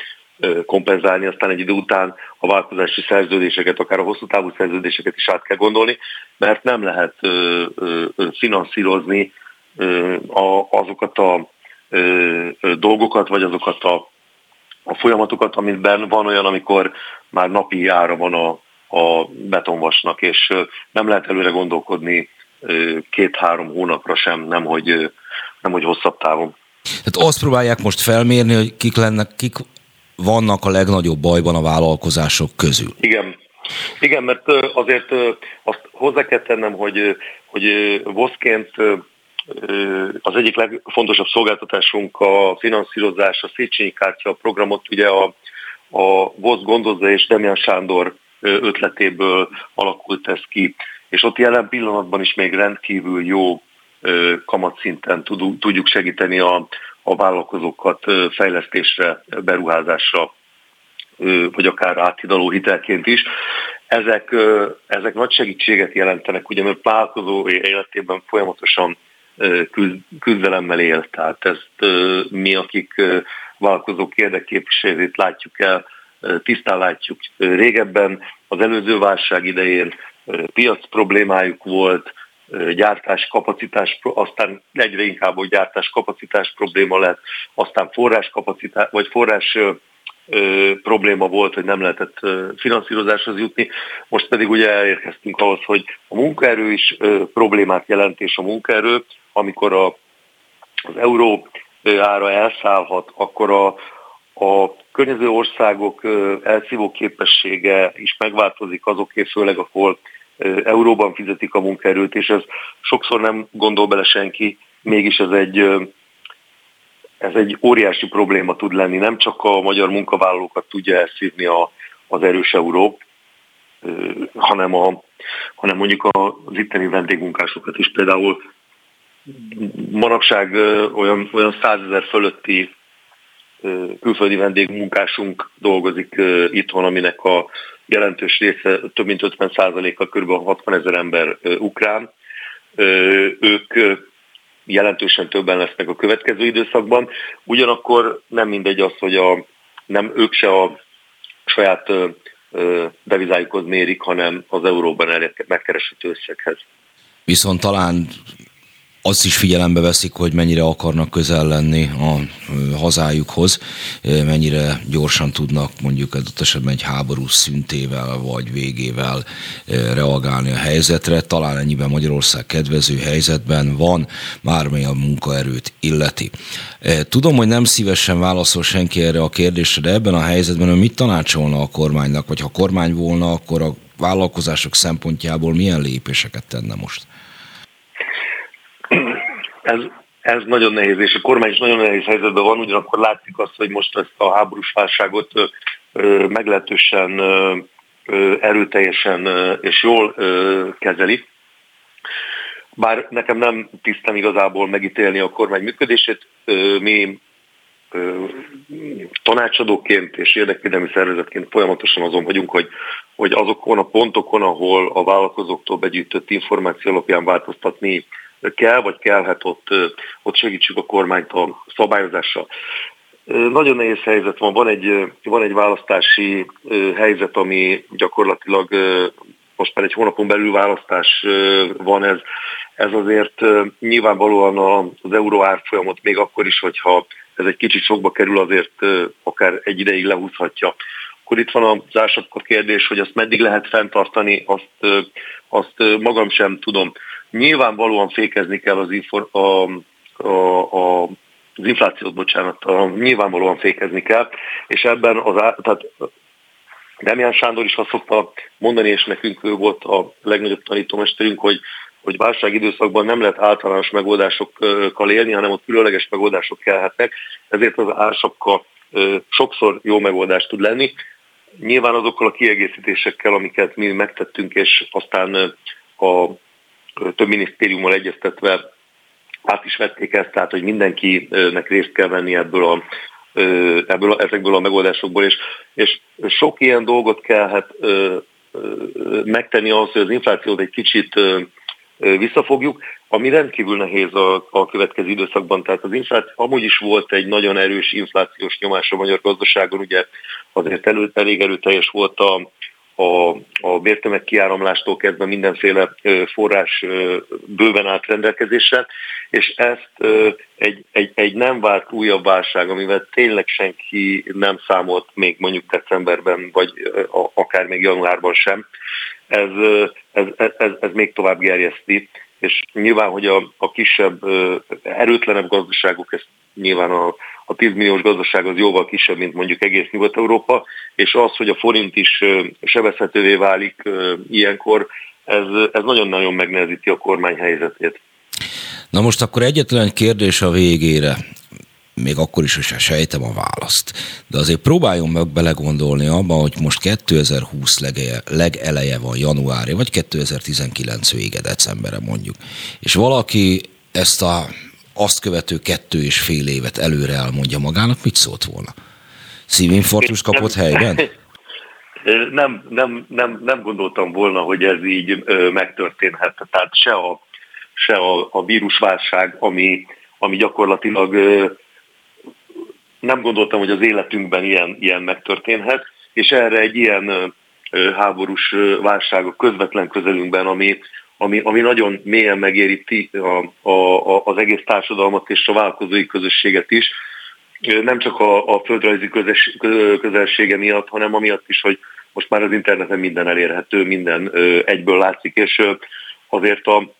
kompenzálni, aztán egy idő után a vállalkozási szerződéseket, akár a hosszú távú szerződéseket is át kell gondolni, mert nem lehet finanszírozni azokat a dolgokat, vagy azokat a, a folyamatokat, amiben van olyan, amikor már napi ára van a, a betonvasnak, és nem lehet előre gondolkodni két-három hónapra sem, nem hogy, nem hogy hosszabb távon. Tehát azt próbálják most felmérni, hogy kik lennek, kik vannak a legnagyobb bajban a vállalkozások közül. Igen, igen, mert azért azt hozzá kell tennem, hogy, hogy voszként az egyik legfontosabb szolgáltatásunk a finanszírozás, a Széchenyi kártya programot ugye a, a VOSZ gondozza és Demian Sándor ötletéből alakult ez ki. És ott jelen pillanatban is még rendkívül jó kamatszinten tudjuk segíteni a, a vállalkozókat fejlesztésre, beruházásra, vagy akár áthidaló hitelként is. Ezek, ezek nagy segítséget jelentenek, ugye mert vállalkozó életében folyamatosan küzdelemmel él. Tehát ezt mi, akik vállalkozók érdekképviselét látjuk el, tisztán látjuk. Régebben az előző válság idején piac problémájuk volt, gyártás kapacitás, aztán egyre inkább, hogy gyártás kapacitás probléma lett, aztán forrás kapacitás, vagy forrás ö, probléma volt, hogy nem lehetett ö, finanszírozáshoz jutni. Most pedig ugye elérkeztünk ahhoz, hogy a munkaerő is ö, problémát jelent, és a munkaerő, amikor a, az euró ára elszállhat, akkor a, a környező országok elszívó képessége is megváltozik azoké, főleg ahol euróban fizetik a munkaerőt, és ez sokszor nem gondol bele senki, mégis ez egy, ez egy óriási probléma tud lenni. Nem csak a magyar munkavállalókat tudja elszívni a, az erős euró, hanem, a, hanem mondjuk az itteni vendégmunkásokat is. Például manapság olyan, olyan százezer fölötti külföldi vendégmunkásunk dolgozik itthon, aminek a jelentős része, több mint 50%-a, kb. 60 ezer ember ukrán. Ők jelentősen többen lesznek a következő időszakban. Ugyanakkor nem mindegy az, hogy a, nem ők se a saját devizájukhoz mérik, hanem az euróban megkeresett összeghez. Viszont talán azt is figyelembe veszik, hogy mennyire akarnak közel lenni a hazájukhoz, mennyire gyorsan tudnak mondjuk adott esetben egy háború szüntével vagy végével reagálni a helyzetre. Talán ennyiben Magyarország kedvező helyzetben van, mármely a munkaerőt illeti. Tudom, hogy nem szívesen válaszol senki erre a kérdésre, de ebben a helyzetben mit tanácsolna a kormánynak, vagy ha kormány volna, akkor a vállalkozások szempontjából milyen lépéseket tenne most? Ez, ez nagyon nehéz, és a kormány is nagyon nehéz helyzetben van, ugyanakkor látszik azt, hogy most ezt a háborús válságot meglehetősen erőteljesen és jól kezeli. Bár nekem nem tisztem igazából megítélni a kormány működését, mi tanácsadóként és érdekvédelmi szervezetként folyamatosan azon vagyunk, hogy, hogy azokon a pontokon, ahol a vállalkozóktól begyűjtött információ alapján változtatni kell, vagy kellhet ott, ott segítsük a kormányt a szabályozással. Nagyon nehéz helyzet van, van egy, van egy választási helyzet, ami gyakorlatilag most már egy hónapon belül választás van, ez, ez azért nyilvánvalóan az euró árfolyamot még akkor is, hogyha ez egy kicsit sokba kerül, azért akár egy ideig lehúzhatja. Akkor itt van az ásapkor kérdés, hogy azt meddig lehet fenntartani, azt, azt magam sem tudom. Nyilvánvalóan fékezni kell az, infor, a, a, a, az inflációt, bocsánat, a, nyilvánvalóan fékezni kell, és ebben az, tehát Demián Sándor is azt szokta mondani, és nekünk ő volt a legnagyobb tanítómesterünk, hogy hogy válság időszakban nem lehet általános megoldásokkal élni, hanem ott különleges megoldások kellhetnek, ezért az ársapka sokszor jó megoldás tud lenni. Nyilván azokkal a kiegészítésekkel, amiket mi megtettünk, és aztán a több minisztériummal egyeztetve át is vették ezt, tehát hogy mindenkinek részt kell venni ebből a, ebből a, ezekből a megoldásokból, és, és sok ilyen dolgot kellhet megtenni ahhoz, hogy az inflációt egy kicsit visszafogjuk, ami rendkívül nehéz a, a következő időszakban. Tehát az infláció, amúgy is volt egy nagyon erős inflációs nyomás a magyar gazdaságon, ugye azért elő, elég erőteljes volt a, a, a vértömeg kiáramlástól kezdve mindenféle forrás bőven állt rendelkezésre, és ezt egy, egy, egy nem várt újabb válság, amivel tényleg senki nem számolt még mondjuk decemberben, vagy akár még januárban sem, ez, ez, ez, ez még tovább gerjeszti, és nyilván, hogy a, a kisebb, erőtlenebb gazdaságok, ezt nyilván a, a 10 milliós gazdaság az jóval kisebb, mint mondjuk egész Nyugat-Európa, és az, hogy a forint is sebezhetővé válik ilyenkor, ez, ez nagyon-nagyon megnehezíti a kormány helyzetét. Na most akkor egyetlen kérdés a végére még akkor is, hogy sejtem a választ. De azért próbáljon meg belegondolni abba, hogy most 2020 legeleje, legeleje van januárja, vagy 2019 vége decemberre mondjuk. És valaki ezt a azt követő kettő és fél évet előre elmondja magának, mit szólt volna? Szívinfarktus kapott helyben? Nem, nem, nem, nem gondoltam volna, hogy ez így megtörténhet. Tehát se a, se a, a vírusválság, ami, ami gyakorlatilag nem gondoltam, hogy az életünkben ilyen, ilyen megtörténhet, és erre egy ilyen háborús válság a közvetlen közelünkben, ami, ami, ami nagyon mélyen megéríti a, a, az egész társadalmat és a vállalkozói közösséget is, nem csak a, a földrajzi közös, közelsége miatt, hanem amiatt is, hogy most már az interneten minden elérhető, minden egyből látszik, és azért a,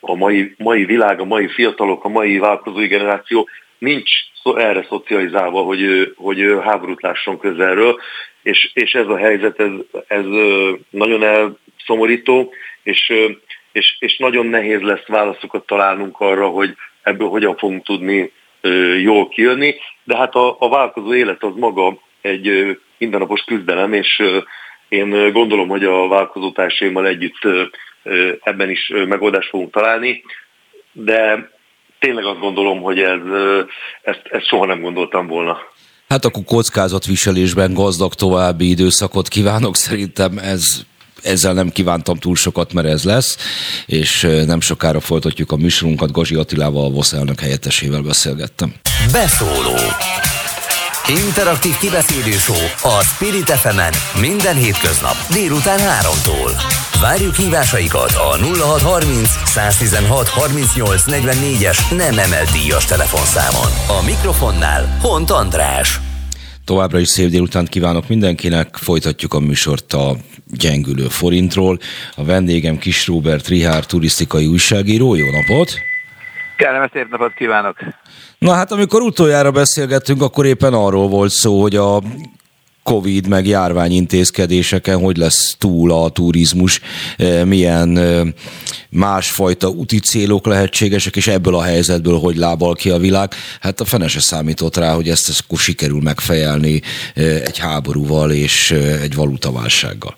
a mai, mai világ, a mai fiatalok, a mai vállalkozói generáció nincs erre szocializálva, hogy, hogy háborút lásson közelről, és, és ez a helyzet, ez, ez nagyon elszomorító, és, és, és nagyon nehéz lesz válaszokat találnunk arra, hogy ebből hogyan fogunk tudni jól kijönni, de hát a, a változó élet az maga egy mindennapos küzdelem, és én gondolom, hogy a vállalkozótársaimmal együtt ebben is megoldást fogunk találni, de tényleg azt gondolom, hogy ez, ezt, ezt soha nem gondoltam volna. Hát akkor kockázatviselésben gazdag további időszakot kívánok. Szerintem ez ezzel nem kívántam túl sokat, mert ez lesz, és nem sokára folytatjuk a műsorunkat. Gazsi Attilával, a VOSZ elnök helyettesével beszélgettem. Beszóló Interaktív kibeszélő a Spirit fm minden hétköznap délután 3-tól. Várjuk hívásaikat a 0630 116 38 44-es nem emelt díjas telefonszámon. A mikrofonnál Hont András. Továbbra is szép délután kívánok mindenkinek, folytatjuk a műsort a gyengülő forintról. A vendégem Kis Robert Rihár turisztikai újságíró, jó napot! Kellemes szép napot kívánok! Na hát amikor utoljára beszélgettünk, akkor éppen arról volt szó, hogy a Covid meg járványintézkedéseken, hogy lesz túl a turizmus, eh, milyen eh, másfajta úti célok lehetségesek, és ebből a helyzetből hogy lábal ki a világ. Hát a fene se számított rá, hogy ezt, akkor sikerül megfejelni eh, egy háborúval és egy valutaválsággal.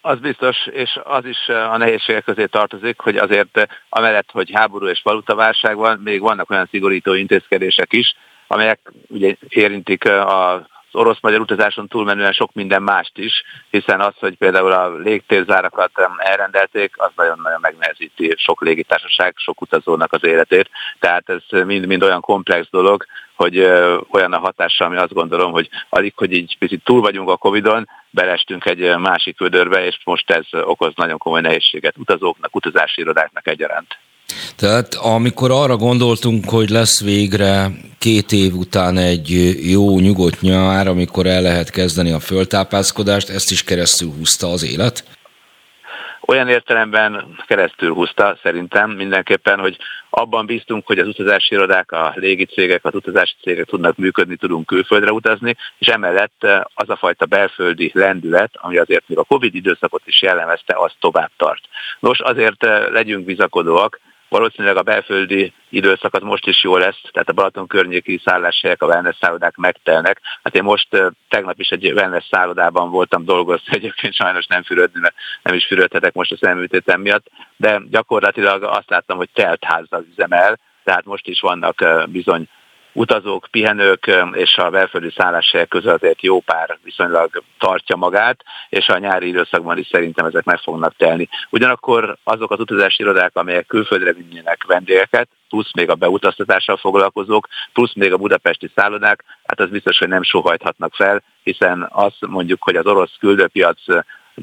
Az biztos, és az is a nehézségek közé tartozik, hogy azért amellett, hogy háború és valutaválság van, még vannak olyan szigorító intézkedések is, amelyek ugye érintik a orosz-magyar utazáson túlmenően sok minden mást is, hiszen az, hogy például a légtérzárakat elrendelték, az nagyon-nagyon megnehezíti sok légitársaság, sok utazónak az életét. Tehát ez mind-mind olyan komplex dolog, hogy olyan a hatása, ami azt gondolom, hogy alig, hogy így picit túl vagyunk a Covid-on, belestünk egy másik vödörbe, és most ez okoz nagyon komoly nehézséget utazóknak, utazási irodáknak egyaránt. Tehát amikor arra gondoltunk, hogy lesz végre két év után egy jó, nyugodt nyár, amikor el lehet kezdeni a föltápászkodást, ezt is keresztül húzta az élet? Olyan értelemben keresztül húzta szerintem mindenképpen, hogy abban bíztunk, hogy az utazási irodák, a légicégek, az utazási cégek tudnak működni, tudunk külföldre utazni, és emellett az a fajta belföldi lendület, ami azért még a Covid időszakot is jellemezte, az tovább tart. Nos, azért legyünk bizakodóak, Valószínűleg a belföldi időszakat most is jó lesz, tehát a Balaton környéki szálláshelyek, a wellness szállodák megtelnek. Hát én most tegnap is egy wellness szállodában voltam dolgozni, egyébként sajnos nem fürödni, mert nem is fürödhetek most a szemműtétem miatt, de gyakorlatilag azt láttam, hogy telt házzal üzemel, tehát most is vannak bizony utazók, pihenők és a belföldi szálláshelyek között azért jó pár viszonylag tartja magát, és a nyári időszakban is szerintem ezek meg fognak telni. Ugyanakkor azok az utazási irodák, amelyek külföldre vinnének vendégeket, plusz még a beutaztatással foglalkozók, plusz még a budapesti szállodák, hát az biztos, hogy nem sohajthatnak fel, hiszen azt mondjuk, hogy az orosz küldőpiac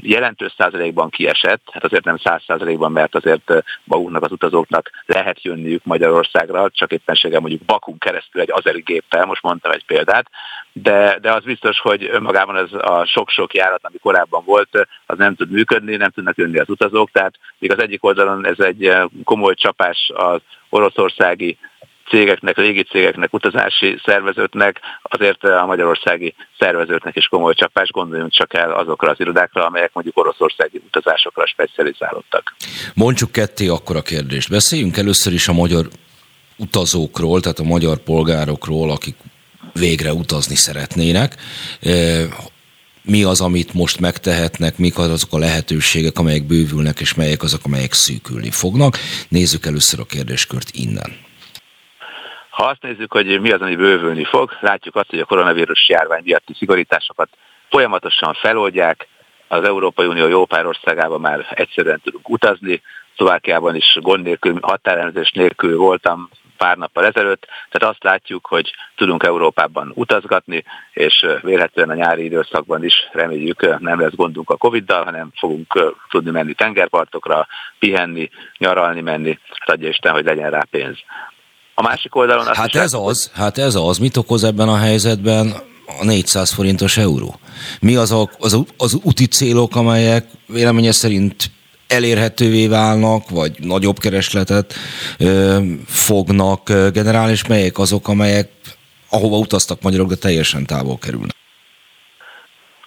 jelentős százalékban kiesett, hát azért nem száz százalékban, mert azért magunknak az utazóknak lehet jönniük Magyarországra, csak éppenséggel mondjuk Bakun keresztül egy azeri géppel, most mondtam egy példát, de, de az biztos, hogy önmagában ez a sok-sok járat, ami korábban volt, az nem tud működni, nem tudnak jönni az utazók, tehát még az egyik oldalon ez egy komoly csapás az oroszországi cégeknek, légi cégeknek, utazási szervezőknek, azért a magyarországi szervezőknek is komoly csapás, gondoljunk csak el azokra az irodákra, amelyek mondjuk oroszországi utazásokra specializálódtak. Mondjuk ketté akkor a kérdést. Beszéljünk először is a magyar utazókról, tehát a magyar polgárokról, akik végre utazni szeretnének. E, mi az, amit most megtehetnek, mik azok a lehetőségek, amelyek bővülnek, és melyek azok, amelyek szűkülni fognak. Nézzük először a kérdéskört innen. Ha azt nézzük, hogy mi az, ami bővülni fog, látjuk azt, hogy a koronavírus járvány miatti szigorításokat folyamatosan feloldják, az Európai Unió jó pár országában már egyszerűen tudunk utazni, Szlovákiában is gond nélkül, határelenzés nélkül voltam pár nappal ezelőtt, tehát azt látjuk, hogy tudunk Európában utazgatni, és vélhetően a nyári időszakban is reméljük nem lesz gondunk a Covid-dal, hanem fogunk tudni menni tengerpartokra, pihenni, nyaralni menni, hát adja Isten, hogy legyen rá pénz. A másik oldalon... Hát ez az, hát ez az. Mit okoz ebben a helyzetben a 400 forintos euró? Mi az a, az, az úti célok, amelyek véleménye szerint elérhetővé válnak, vagy nagyobb keresletet ö, fognak generálni, és melyek azok, amelyek ahova utaztak magyarok, de teljesen távol kerülnek?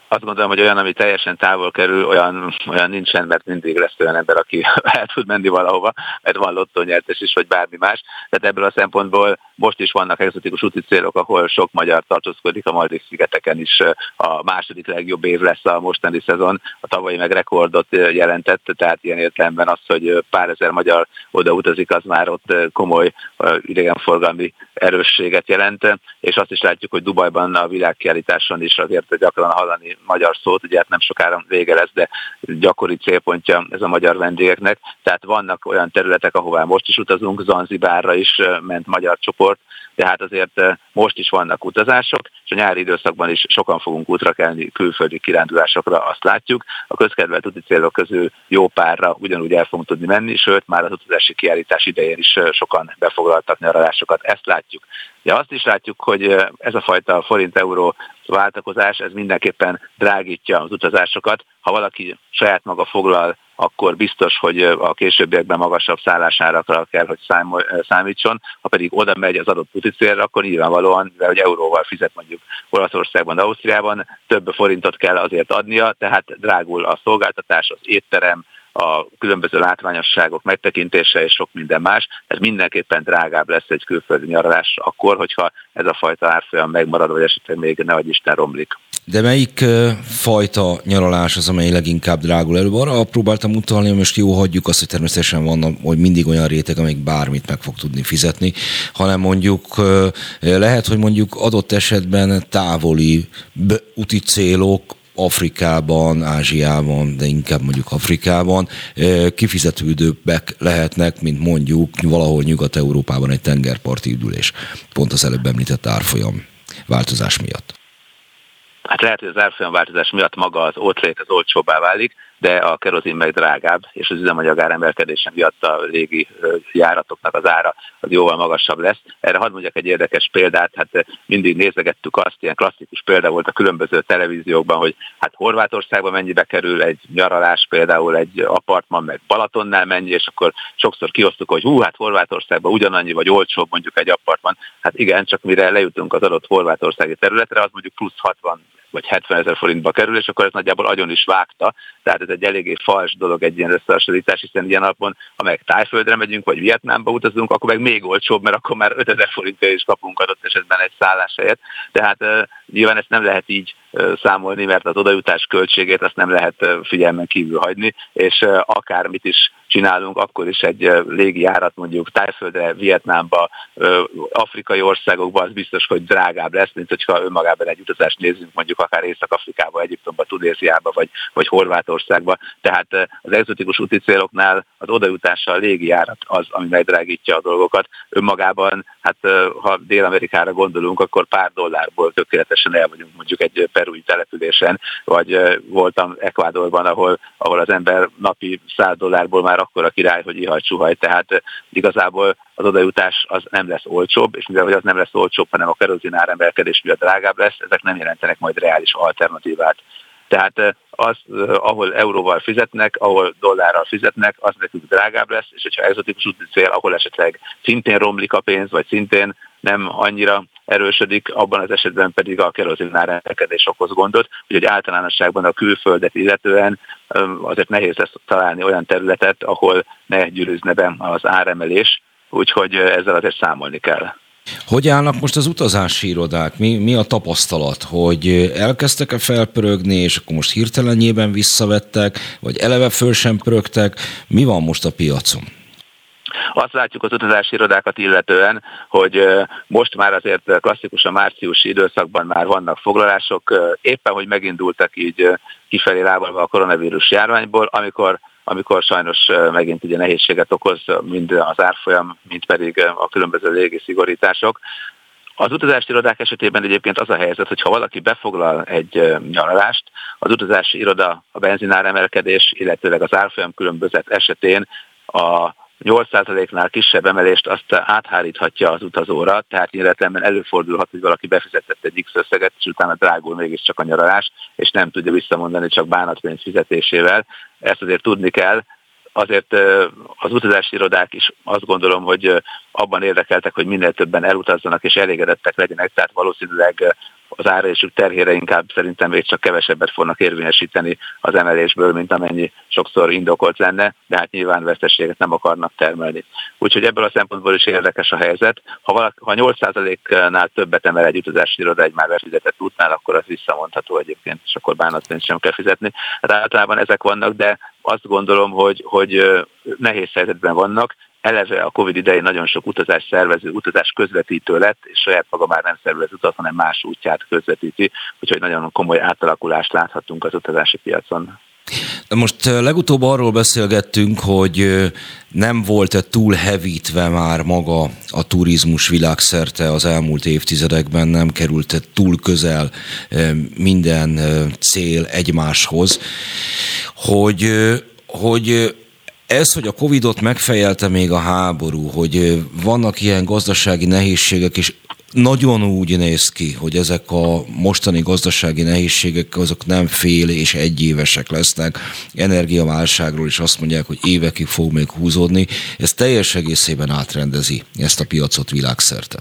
Azt gondolom, hogy olyan, ami teljesen távol kerül, olyan, olyan nincsen, mert mindig lesz olyan ember, aki el tud menni valahova, mert van lottónyertes is, vagy bármi más. Tehát ebből a szempontból most is vannak egzotikus úti célok, ahol sok magyar tartózkodik, a Maldiv szigeteken is a második legjobb év lesz a mostani szezon. A tavalyi meg rekordot jelentett, tehát ilyen értelemben az, hogy pár ezer magyar oda utazik, az már ott komoly idegenforgalmi erősséget jelent, és azt is látjuk, hogy Dubajban a világkiállításon is azért gyakran hallani magyar szót, ugye hát nem sokára vége lesz, de gyakori célpontja ez a magyar vendégeknek. Tehát vannak olyan területek, ahová most is utazunk, Zanzibárra is ment magyar csoport, tehát azért most is vannak utazások, és a nyári időszakban is sokan fogunk útra kelni külföldi kirándulásokra, azt látjuk. A közkedvelt úti célok közül jó párra ugyanúgy el fogunk tudni menni, sőt már az utazási kiállítás idején is sokan befoglaltak nyaralásokat, ezt látjuk. Ja, azt is látjuk, hogy ez a fajta forint-euró váltakozás, ez mindenképpen drágítja az utazásokat. Ha valaki saját maga foglal akkor biztos, hogy a későbbiekben magasabb szállásárakra kell, hogy számítson. Ha pedig oda megy az adott célra, akkor nyilvánvalóan, mivel hogy euróval fizet mondjuk Olaszországban, Ausztriában, több forintot kell azért adnia, tehát drágul a szolgáltatás, az étterem, a különböző látványosságok megtekintése és sok minden más. Ez mindenképpen drágább lesz egy külföldi nyaralás akkor, hogyha ez a fajta árfolyam megmarad, vagy esetleg még ne Isten romlik. De melyik fajta nyaralás az, amely leginkább drágul elő? Arra próbáltam utalni, hogy most jó hagyjuk azt, hogy természetesen van hogy mindig olyan réteg, amelyik bármit meg fog tudni fizetni, hanem mondjuk lehet, hogy mondjuk adott esetben távoli úti célok, Afrikában, Ázsiában, de inkább mondjuk Afrikában kifizetődőbbek lehetnek, mint mondjuk valahol Nyugat-Európában egy tengerparti üdülés. Pont az előbb említett árfolyam változás miatt. Hát lehet, hogy az árfolyam változás miatt maga az ótrét az olcsóbbá válik, de a kerozin meg drágább, és az üzemanyagár emelkedése miatt a légi járatoknak az ára az jóval magasabb lesz. Erre hadd mondjak egy érdekes példát, hát mindig nézegettük azt, ilyen klasszikus példa volt a különböző televíziókban, hogy hát Horvátországban mennyibe kerül egy nyaralás, például egy apartman, meg Balatonnál mennyi, és akkor sokszor kiosztuk, hogy hú, hát Horvátországban ugyanannyi, vagy olcsóbb mondjuk egy apartman. Hát igen, csak mire lejutunk az adott horvátországi területre, az mondjuk plusz 60 vagy 70 ezer forintba kerül, és akkor ez nagyjából agyon is vágta. Tehát ez egy eléggé fals dolog egy ilyen összehasonlítás, hiszen ilyen alapon, ha meg Tájföldre megyünk, vagy Vietnámba utazunk, akkor meg még olcsóbb, mert akkor már 5000 forintért is kapunk adott esetben egy szállás helyet. Tehát nyilván ezt nem lehet így számolni, mert az odajutás költségét azt nem lehet figyelmen kívül hagyni, és akármit is csinálunk, akkor is egy légi járat mondjuk Tájföldre, Vietnámba, afrikai országokba, az biztos, hogy drágább lesz, mint hogyha önmagában egy utazást nézzünk mondjuk akár Észak-Afrikába, Egyiptomba, Tunéziába vagy, vagy Horvátországba. Tehát az egzotikus úti céloknál az odajutása a légi járat az, ami megdrágítja a dolgokat. Önmagában, hát ha Dél-Amerikára gondolunk, akkor pár dollárból tökéletesen el vagyunk mondjuk egy perui településen, vagy voltam Ekvádorban, ahol, ahol az ember napi 100 dollárból már akkor a király, hogy ihaj csuhaj. Tehát igazából az odajutás az nem lesz olcsóbb, és mivel az nem lesz olcsóbb, hanem a kerozin áremelkedés miatt drágább lesz, ezek nem jelentenek majd reális alternatívát. Tehát az, ahol euróval fizetnek, ahol dollárral fizetnek, az nekünk drágább lesz, és hogyha exotikus úti cél, ahol esetleg szintén romlik a pénz, vagy szintén nem annyira erősödik, abban az esetben pedig a kerozinár emelkedés okoz gondot, úgyhogy általánosságban a külföldet illetően azért nehéz lesz találni olyan területet, ahol ne gyűrűzne be az áremelés, úgyhogy ezzel azért számolni kell. Hogy állnak most az utazási irodák? Mi, mi a tapasztalat? Hogy elkezdtek-e felpörögni, és akkor most hirtelenjében visszavettek, vagy eleve föl sem pörögtek? Mi van most a piacon? Azt látjuk az utazási irodákat illetően, hogy most már azért klasszikusan márciusi időszakban már vannak foglalások, éppen hogy megindultak így kifelé lábalva a koronavírus járványból, amikor amikor sajnos megint ugye nehézséget okoz mind az árfolyam, mind pedig a különböző légi szigorítások. Az utazási irodák esetében egyébként az a helyzet, hogy ha valaki befoglal egy nyaralást, az utazási iroda a benzinár emelkedés, illetőleg az árfolyam különbözet esetén a 8%-nál kisebb emelést azt átháríthatja az utazóra, tehát illetve előfordulhat, hogy valaki befizetett egy X összeget, és utána drágul mégiscsak a nyaralás, és nem tudja visszamondani csak bánatpénz fizetésével. Ezt azért tudni kell, azért az utazási irodák is azt gondolom, hogy abban érdekeltek, hogy minél többen elutazzanak és elégedettek legyenek, tehát valószínűleg az árésük terhére inkább szerintem még csak kevesebbet fognak érvényesíteni az emelésből, mint amennyi sokszor indokolt lenne, de hát nyilván veszteséget nem akarnak termelni. Úgyhogy ebből a szempontból is érdekes a helyzet. Ha, valaki, ha 8%-nál többet emel egy utazási iroda egy már befizetett útnál, akkor az visszamondható egyébként, és akkor bánatpénzt sem kell fizetni. Hát általában ezek vannak, de azt gondolom, hogy, hogy nehéz helyzetben vannak, eleve a Covid idején nagyon sok utazás szervező, utazás közvetítő lett, és saját maga már nem szervez utat, hanem más útját közvetíti, úgyhogy nagyon komoly átalakulást láthatunk az utazási piacon. Most legutóbb arról beszélgettünk, hogy nem volt-e túl hevítve már maga a turizmus világszerte az elmúlt évtizedekben, nem került -e túl közel minden cél egymáshoz, hogy, hogy ez, hogy a Covidot megfejelte még a háború, hogy vannak ilyen gazdasági nehézségek, és nagyon úgy néz ki, hogy ezek a mostani gazdasági nehézségek azok nem fél és egyévesek lesznek. Energiaválságról is azt mondják, hogy évekig fog még húzódni. Ez teljes egészében átrendezi ezt a piacot világszerte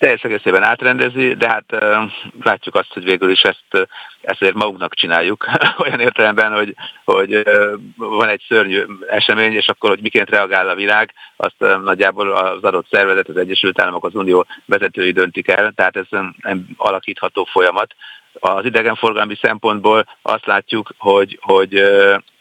teljes egészében átrendezi, de hát látjuk azt, hogy végül is ezt, ezt magunknak csináljuk, olyan értelemben, hogy, hogy van egy szörnyű esemény, és akkor, hogy miként reagál a világ, azt nagyjából az adott szervezet, az Egyesült Államok, az Unió vezetői döntik el, tehát ez nem alakítható folyamat. Az idegenforgalmi szempontból azt látjuk, hogy, hogy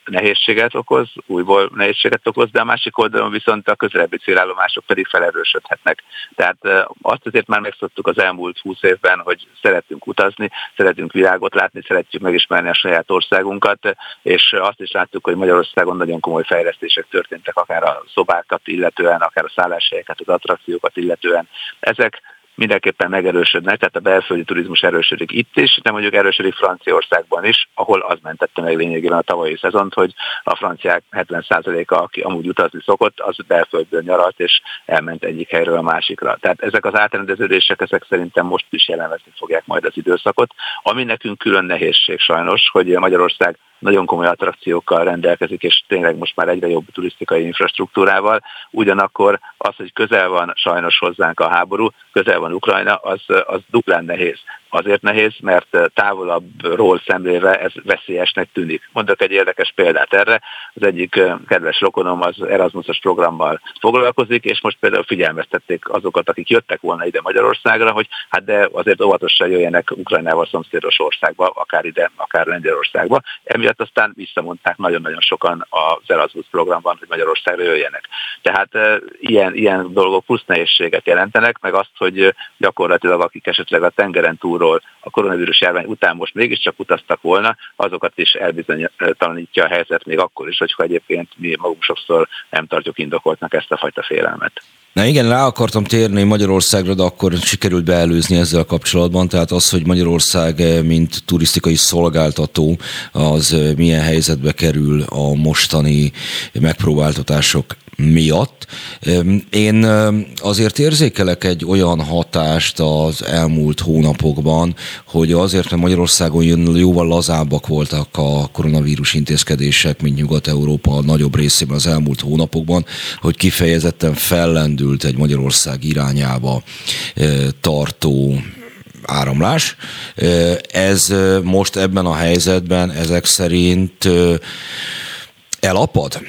nehézséget okoz, újból nehézséget okoz, de a másik oldalon viszont a közelebbi célállomások pedig felerősödhetnek. Tehát azt azért már megszoktuk az elmúlt húsz évben, hogy szeretünk utazni, szeretünk világot látni, szeretjük megismerni a saját országunkat, és azt is láttuk, hogy Magyarországon nagyon komoly fejlesztések történtek, akár a szobákat illetően, akár a szálláshelyeket, az attrakciókat illetően. Ezek mindenképpen megerősödnek, tehát a belföldi turizmus erősödik itt is, de mondjuk erősödik Franciaországban is, ahol az mentette meg lényegében a tavalyi szezont, hogy a franciák 70%-a, aki amúgy utazni szokott, az belföldből nyaralt, és elment egyik helyről a másikra. Tehát ezek az átrendeződések, ezek szerintem most is jelenvezni fogják majd az időszakot, ami nekünk külön nehézség sajnos, hogy Magyarország nagyon komoly attrakciókkal rendelkezik, és tényleg most már egyre jobb turisztikai infrastruktúrával. Ugyanakkor az, hogy közel van sajnos hozzánk a háború, közel van Ukrajna, az, az duplán nehéz. Azért nehéz, mert távolabbról szemléve ez veszélyesnek tűnik. Mondok egy érdekes példát erre. Az egyik kedves rokonom az Erasmusos programmal foglalkozik, és most például figyelmeztették azokat, akik jöttek volna ide Magyarországra, hogy hát de azért óvatosan jöjjenek Ukrajnával szomszédos országba, akár ide, akár Lengyelországba. Emiatt aztán visszamondták nagyon-nagyon sokan az Erasmus programban, hogy Magyarországra jöjjenek. Tehát ilyen, ilyen dolgok plusz nehézséget jelentenek, meg azt, hogy gyakorlatilag akik esetleg a tengeren túlról a koronavírus járvány után most mégiscsak utaztak volna, azokat is elbizonytalanítja a helyzet még akkor is, hogyha egyébként mi magunk sokszor nem tartjuk indokoltnak ezt a fajta félelmet. Na igen, rá akartam térni Magyarországra, de akkor sikerült beelőzni ezzel kapcsolatban, tehát az, hogy Magyarország eh, mint turisztikai szolgáltató, az eh, milyen helyzetbe kerül a mostani megpróbáltatások miatt. Én azért érzékelek egy olyan hatást az elmúlt hónapokban, hogy azért, mert Magyarországon jóval lazábbak voltak a koronavírus intézkedések, mint Nyugat-Európa nagyobb részében az elmúlt hónapokban, hogy kifejezetten fellendült egy Magyarország irányába tartó áramlás. Ez most ebben a helyzetben ezek szerint elapad?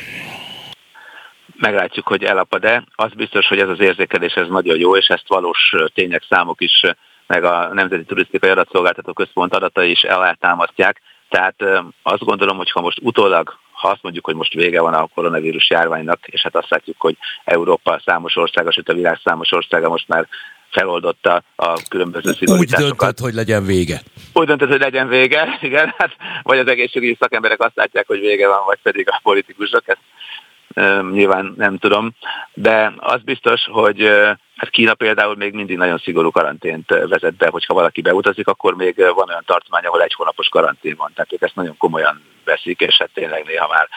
Meglátjuk, hogy elapad-e. Az biztos, hogy ez az érzékelés ez nagyon jó, és ezt valós tények, számok is, meg a Nemzeti Turisztikai Adatszolgáltató Központ adatai is eltámasztják. Tehát azt gondolom, hogy ha most utólag ha azt mondjuk, hogy most vége van a koronavírus járványnak, és hát azt látjuk, hogy Európa számos országa, sőt a világ számos országa most már feloldotta a különböző szigorításokat. Úgy döntött, hogy legyen vége. Úgy döntött, hogy legyen vége, igen. Hát, vagy az egészségügyi szakemberek azt látják, hogy vége van, vagy pedig a politikusok. Ezt nyilván nem tudom, de az biztos, hogy hát Kína például még mindig nagyon szigorú karantént vezet be, hogyha valaki beutazik, akkor még van olyan tartomány, ahol egy hónapos karantén van, tehát ők ezt nagyon komolyan veszik, és hát tényleg néha már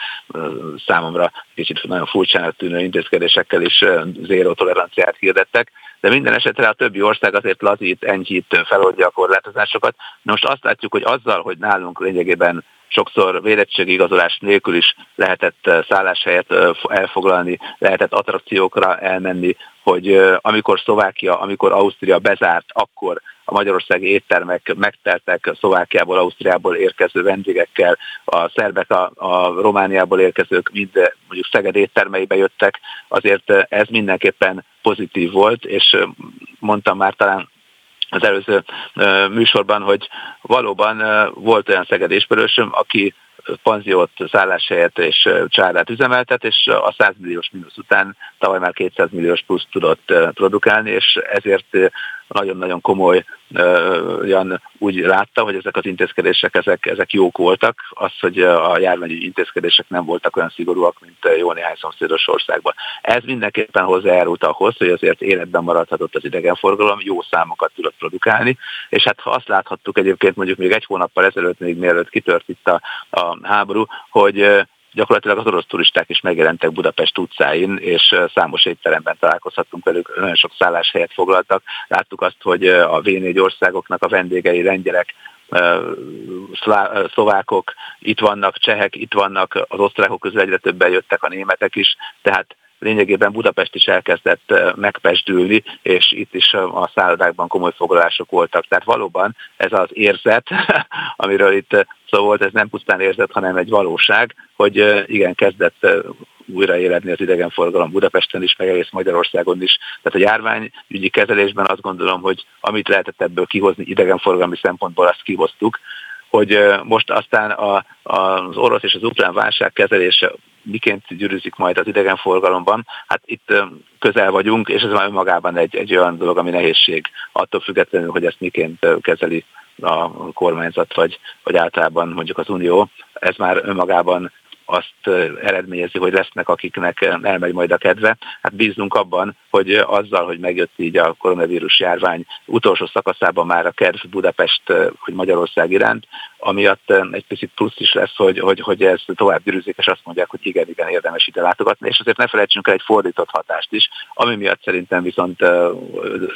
számomra kicsit nagyon furcsának tűnő intézkedésekkel is zéró toleranciát hirdettek, de minden esetre a többi ország azért lazít, enyhít, feloldja a korlátozásokat. Most azt látjuk, hogy azzal, hogy nálunk lényegében sokszor védettségi igazolás nélkül is lehetett eh, szálláshelyet eh, elfoglalni, lehetett attrakciókra elmenni, hogy eh, amikor Szlovákia, amikor Ausztria bezárt, akkor a magyarországi éttermek megteltek Szlovákiából, Ausztriából érkező vendégekkel, a szerbek a, a Romániából érkezők mind mondjuk Szeged éttermeibe jöttek, azért ez mindenképpen pozitív volt, és mondtam már talán az előző műsorban, hogy valóban volt olyan szegedésbörösöm, aki panziót, szálláshelyet és családát üzemeltet, és a 100 milliós mínusz után tavaly már 200 milliós plusz tudott produkálni, és ezért nagyon-nagyon komoly olyan úgy látta, hogy ezek az intézkedések ezek, ezek jók voltak. Az, hogy a járványi intézkedések nem voltak olyan szigorúak, mint jó néhány szomszédos országban. Ez mindenképpen hozzájárult ahhoz, hogy azért életben maradhatott az idegenforgalom, jó számokat tudott produkálni, és hát ha azt láthattuk egyébként mondjuk még egy hónappal ezelőtt, még mielőtt kitört itt a, a háború, hogy gyakorlatilag az orosz turisták is megjelentek Budapest utcáin, és számos étteremben találkozhattunk velük, nagyon sok szálláshelyet foglaltak. Láttuk azt, hogy a V4 országoknak a vendégei lengyelek, szlovákok itt vannak, csehek itt vannak, az osztrákok közül egyre többen jöttek a németek is, tehát lényegében Budapest is elkezdett megpestülni, és itt is a szállodákban komoly foglalások voltak. Tehát valóban ez az érzet, amiről itt szó volt, ez nem pusztán érzet, hanem egy valóság, hogy igen, kezdett újraéledni az idegenforgalom Budapesten is, meg egész Magyarországon is. Tehát a járványügyi kezelésben azt gondolom, hogy amit lehetett ebből kihozni idegenforgalmi szempontból, azt kihoztuk, hogy most aztán a, az orosz és az ukrán válság kezelése miként gyűrűzik majd az idegenforgalomban, hát itt közel vagyunk, és ez már önmagában egy, egy olyan dolog, ami nehézség, attól függetlenül, hogy ezt miként kezeli a kormányzat, vagy, vagy általában mondjuk az Unió. Ez már önmagában azt eredményezi, hogy lesznek, akiknek elmegy majd a kedve. Hát bízunk abban, hogy azzal, hogy megjött így a koronavírus járvány utolsó szakaszában már a kedv Budapest, hogy Magyarország iránt, amiatt egy picit plusz is lesz, hogy, hogy, hogy ez tovább gyűrűzik, és azt mondják, hogy igen, igen, érdemes ide látogatni, és azért ne felejtsünk el egy fordított hatást is, ami miatt szerintem viszont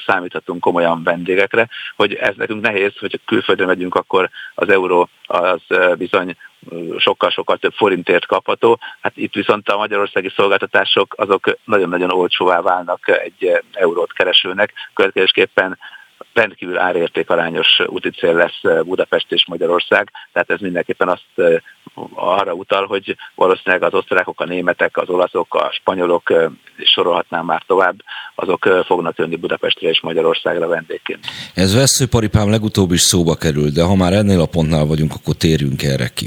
számíthatunk komolyan vendégekre, hogy ez nekünk nehéz, hogy külföldön megyünk, akkor az euró az bizony sokkal-sokkal több forintért kapható. Hát itt viszont a magyarországi szolgáltatások azok nagyon-nagyon olcsóvá válnak egy eurót keresőnek, következésképpen rendkívül árértékarányos úti cél lesz Budapest és Magyarország, tehát ez mindenképpen azt arra utal, hogy valószínűleg az osztrákok, a németek, az olaszok, a spanyolok, és sorolhatnám már tovább, azok fognak jönni Budapestre és Magyarországra vendégként. Ez veszőparipám legutóbb is szóba került, de ha már ennél a pontnál vagyunk, akkor térjünk erre ki.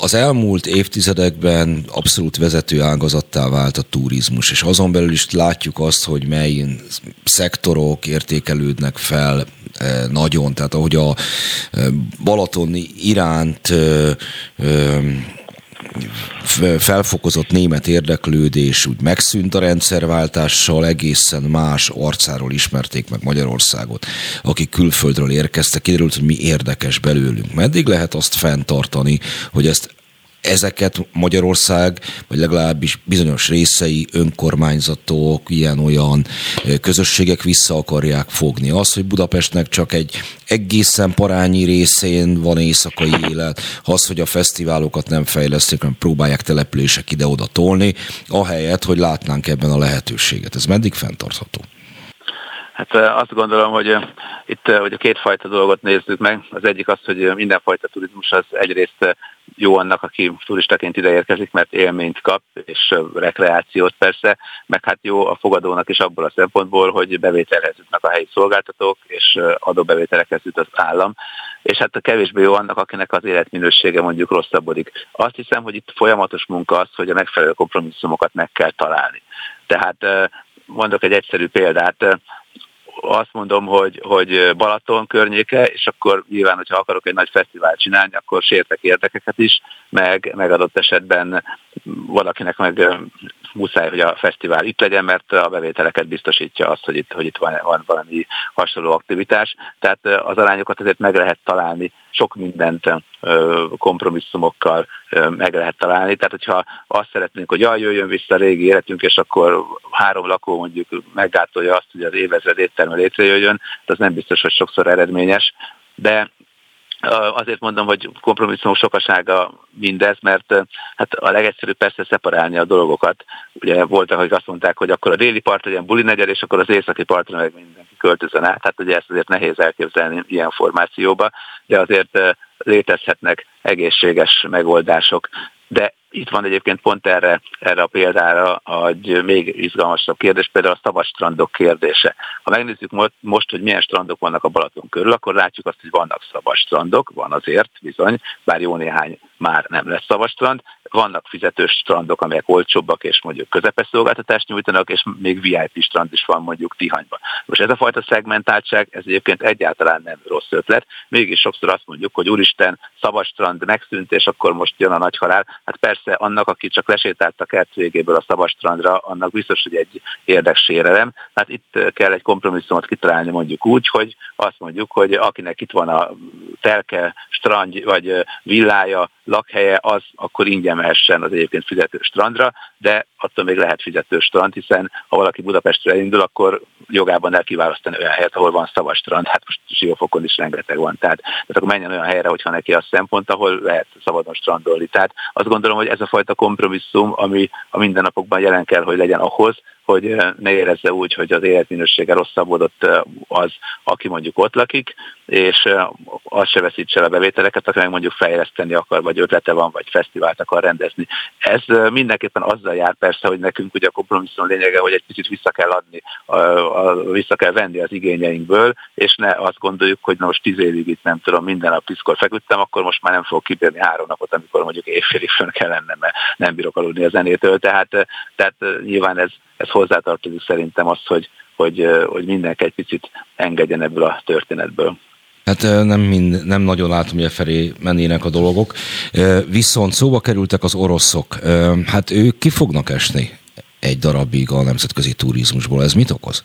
Az elmúlt évtizedekben abszolút vezető ágazattá vált a turizmus, és azon belül is látjuk azt, hogy mely szektorok értékelődnek fel nagyon, tehát ahogy a Balaton iránt felfokozott német érdeklődés úgy megszűnt a rendszerváltással, egészen más arcáról ismerték meg Magyarországot, akik külföldről érkeztek, kiderült, hogy mi érdekes belőlünk. Meddig lehet azt fenntartani, hogy ezt ezeket Magyarország, vagy legalábbis bizonyos részei, önkormányzatok, ilyen-olyan közösségek vissza akarják fogni. Az, hogy Budapestnek csak egy egészen parányi részén van éjszakai élet, az, hogy a fesztiválokat nem fejlesztik, hanem próbálják települések ide-oda tolni, ahelyett, hogy látnánk ebben a lehetőséget. Ez meddig fenntartható? Hát azt gondolom, hogy itt hogy a kétfajta dolgot nézzük meg. Az egyik az, hogy mindenfajta turizmus az egyrészt jó annak, aki turistaként ide érkezik, mert élményt kap, és rekreációt persze, meg hát jó a fogadónak is abból a szempontból, hogy bevételhez jutnak a helyi szolgáltatók, és adóbevételekhez jut az állam, és hát a kevésbé jó annak, akinek az életminősége mondjuk rosszabbodik. Azt hiszem, hogy itt folyamatos munka az, hogy a megfelelő kompromisszumokat meg kell találni. Tehát mondok egy egyszerű példát, azt mondom, hogy, hogy Balaton környéke, és akkor nyilván, hogyha akarok egy nagy fesztivált csinálni, akkor sértek érdekeket is, meg, meg adott esetben valakinek meg muszáj, hogy a fesztivál itt legyen, mert a bevételeket biztosítja azt, hogy itt, hogy itt van, van valami hasonló aktivitás. Tehát az arányokat azért meg lehet találni, sok mindent kompromisszumokkal meg lehet találni. Tehát, hogyha azt szeretnénk, hogy jaj, jöjjön vissza a régi életünk, és akkor három lakó mondjuk meggátolja azt, hogy az évezred étterme létrejöjjön, az nem biztos, hogy sokszor eredményes. De Azért mondom, hogy kompromisszumok sokasága mindez, mert hát a legegyszerűbb persze szeparálni a dolgokat. Ugye voltak, akik azt mondták, hogy akkor a déli part legyen buli negyed, és akkor az északi partra meg mindenki költözön át. Tehát ugye ezt azért nehéz elképzelni ilyen formációba, de azért létezhetnek egészséges megoldások. De itt van egyébként pont erre, erre a példára egy még izgalmasabb kérdés, például a szabadstrandok kérdése. Ha megnézzük most, hogy milyen strandok vannak a Balaton körül, akkor látjuk azt, hogy vannak szabadstrandok, van azért bizony, bár jó néhány már nem lesz szabadstrand, vannak fizetős strandok, amelyek olcsóbbak és mondjuk közepes szolgáltatást nyújtanak, és még VIP strand is van mondjuk Tihanyban. Most ez a fajta szegmentáltság, ez egyébként egyáltalán nem rossz ötlet. Mégis sokszor azt mondjuk, hogy úristen, szabad strand megszűnt, és akkor most jön a nagy halál. Hát persze annak, aki csak lesétált a kert végéből a szabad strandra, annak biztos, hogy egy érdeksérelem. Hát itt kell egy kompromisszumot kitalálni mondjuk úgy, hogy azt mondjuk, hogy akinek itt van a telke, strand vagy villája, lakhelye, az akkor ingyen mehessen az egyébként fizető strandra, de attól még lehet fizető strand, hiszen ha valaki Budapestre indul, akkor jogában el kiválasztani olyan helyet, ahol van szavas strand, hát most Siófokon is rengeteg van, tehát, tehát akkor menjen olyan helyre, hogyha neki a szempont, ahol lehet szabadon strandolni. Tehát azt gondolom, hogy ez a fajta kompromisszum, ami a mindennapokban jelen kell, hogy legyen ahhoz, hogy eh, ne érezze úgy, hogy az életminősége rosszabbodott eh, az, aki mondjuk ott lakik, és eh, az se veszítse a bevételeket, aki meg mondjuk fejleszteni akar, vagy ötlete van, vagy fesztivált akar rendezni. Ez mindenképpen azzal jár persze, hogy nekünk ugye a kompromisszum lényege, hogy egy kicsit vissza kell adni, vissza kell venni az igényeinkből, és ne azt gondoljuk, hogy na most tíz évig itt nem tudom, minden nap piszkor feküdtem, akkor most már nem fogok kibírni három napot, amikor mondjuk évfélig fönn kell lennem, mert nem bírok aludni a zenétől. Tehát, tehát nyilván ez, ez hozzátartozik szerintem az, hogy, hogy, hogy mindenki egy picit engedjen ebből a történetből. Hát nem, mind, nem nagyon látom, hogy e felé mennének a dolgok. Viszont szóba kerültek az oroszok. Hát ők ki fognak esni egy darabig a nemzetközi turizmusból. Ez mit okoz?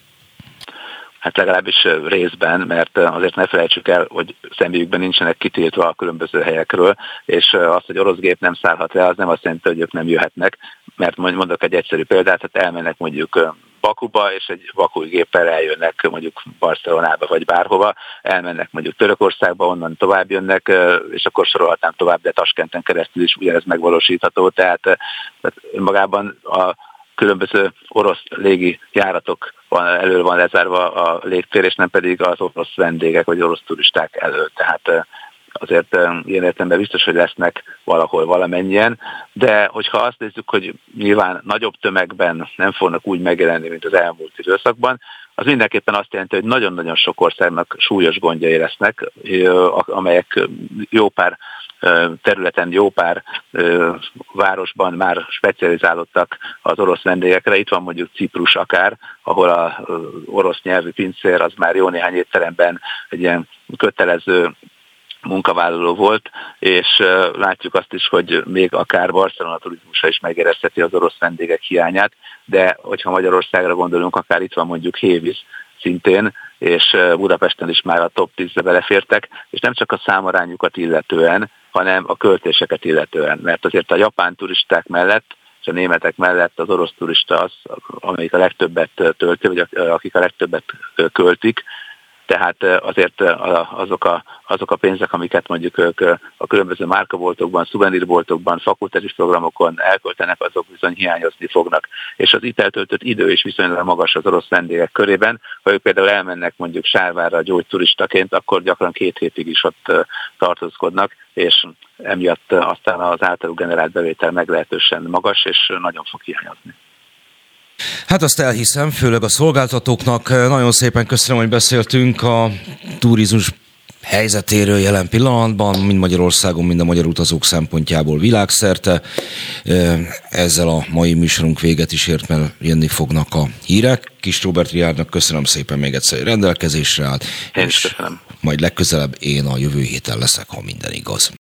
Hát legalábbis részben, mert azért ne felejtsük el, hogy személyükben nincsenek kitiltva a különböző helyekről, és az, hogy orosz gép nem szállhat le, az nem azt jelenti, hogy ők nem jöhetnek, mert mondok egy egyszerű példát, hát elmennek mondjuk Bakuba, és egy vakúj géppel eljönnek mondjuk Barcelonába vagy bárhova, elmennek mondjuk Törökországba, onnan tovább jönnek, és akkor sorolhatnám tovább, de Taskenten keresztül is ugyanez megvalósítható, tehát, tehát önmagában a különböző orosz légi járatok van, elől van lezárva a légtér, és nem pedig az orosz vendégek vagy orosz turisták elől. Tehát azért ilyen értelemben biztos, hogy lesznek valahol valamennyien, de hogyha azt nézzük, hogy nyilván nagyobb tömegben nem fognak úgy megjelenni, mint az elmúlt időszakban, az mindenképpen azt jelenti, hogy nagyon-nagyon sok országnak súlyos gondjai lesznek, amelyek jó pár területen jó pár városban már specializálódtak az orosz vendégekre. Itt van mondjuk Ciprus akár, ahol a orosz nyelvű pincér az már jó néhány étteremben egy ilyen kötelező munkavállaló volt, és látjuk azt is, hogy még akár Barcelona turizmusa is megérezheti az orosz vendégek hiányát, de hogyha Magyarországra gondolunk, akár itt van mondjuk Hévis szintén, és Budapesten is már a top 10-be belefértek, és nem csak a számarányukat illetően, hanem a költéseket illetően, mert azért a japán turisták mellett és a németek mellett az orosz turista az, amelyik a legtöbbet tölti, vagy akik a legtöbbet költik, tehát azért azok a, azok a pénzek, amiket mondjuk ők a különböző márkaboltokban, szuvenírboltokban, fakultatív programokon elköltenek, azok bizony hiányozni fognak. És az itt eltöltött idő is viszonylag magas az orosz vendégek körében. Ha ők például elmennek mondjuk Sárvára gyógyturistaként, akkor gyakran két hétig is ott tartózkodnak, és emiatt aztán az általuk generált bevétel meglehetősen magas, és nagyon fog hiányozni. Hát azt elhiszem, főleg a szolgáltatóknak. Nagyon szépen köszönöm, hogy beszéltünk a turizmus helyzetéről jelen pillanatban, mind Magyarországon, mind a magyar utazók szempontjából világszerte. Ezzel a mai műsorunk véget is ért, mert jönni fognak a hírek. Kis Robert Riárnak köszönöm szépen még egyszer, hogy rendelkezésre állt. Én is köszönöm. Majd legközelebb én a jövő héten leszek, ha minden igaz.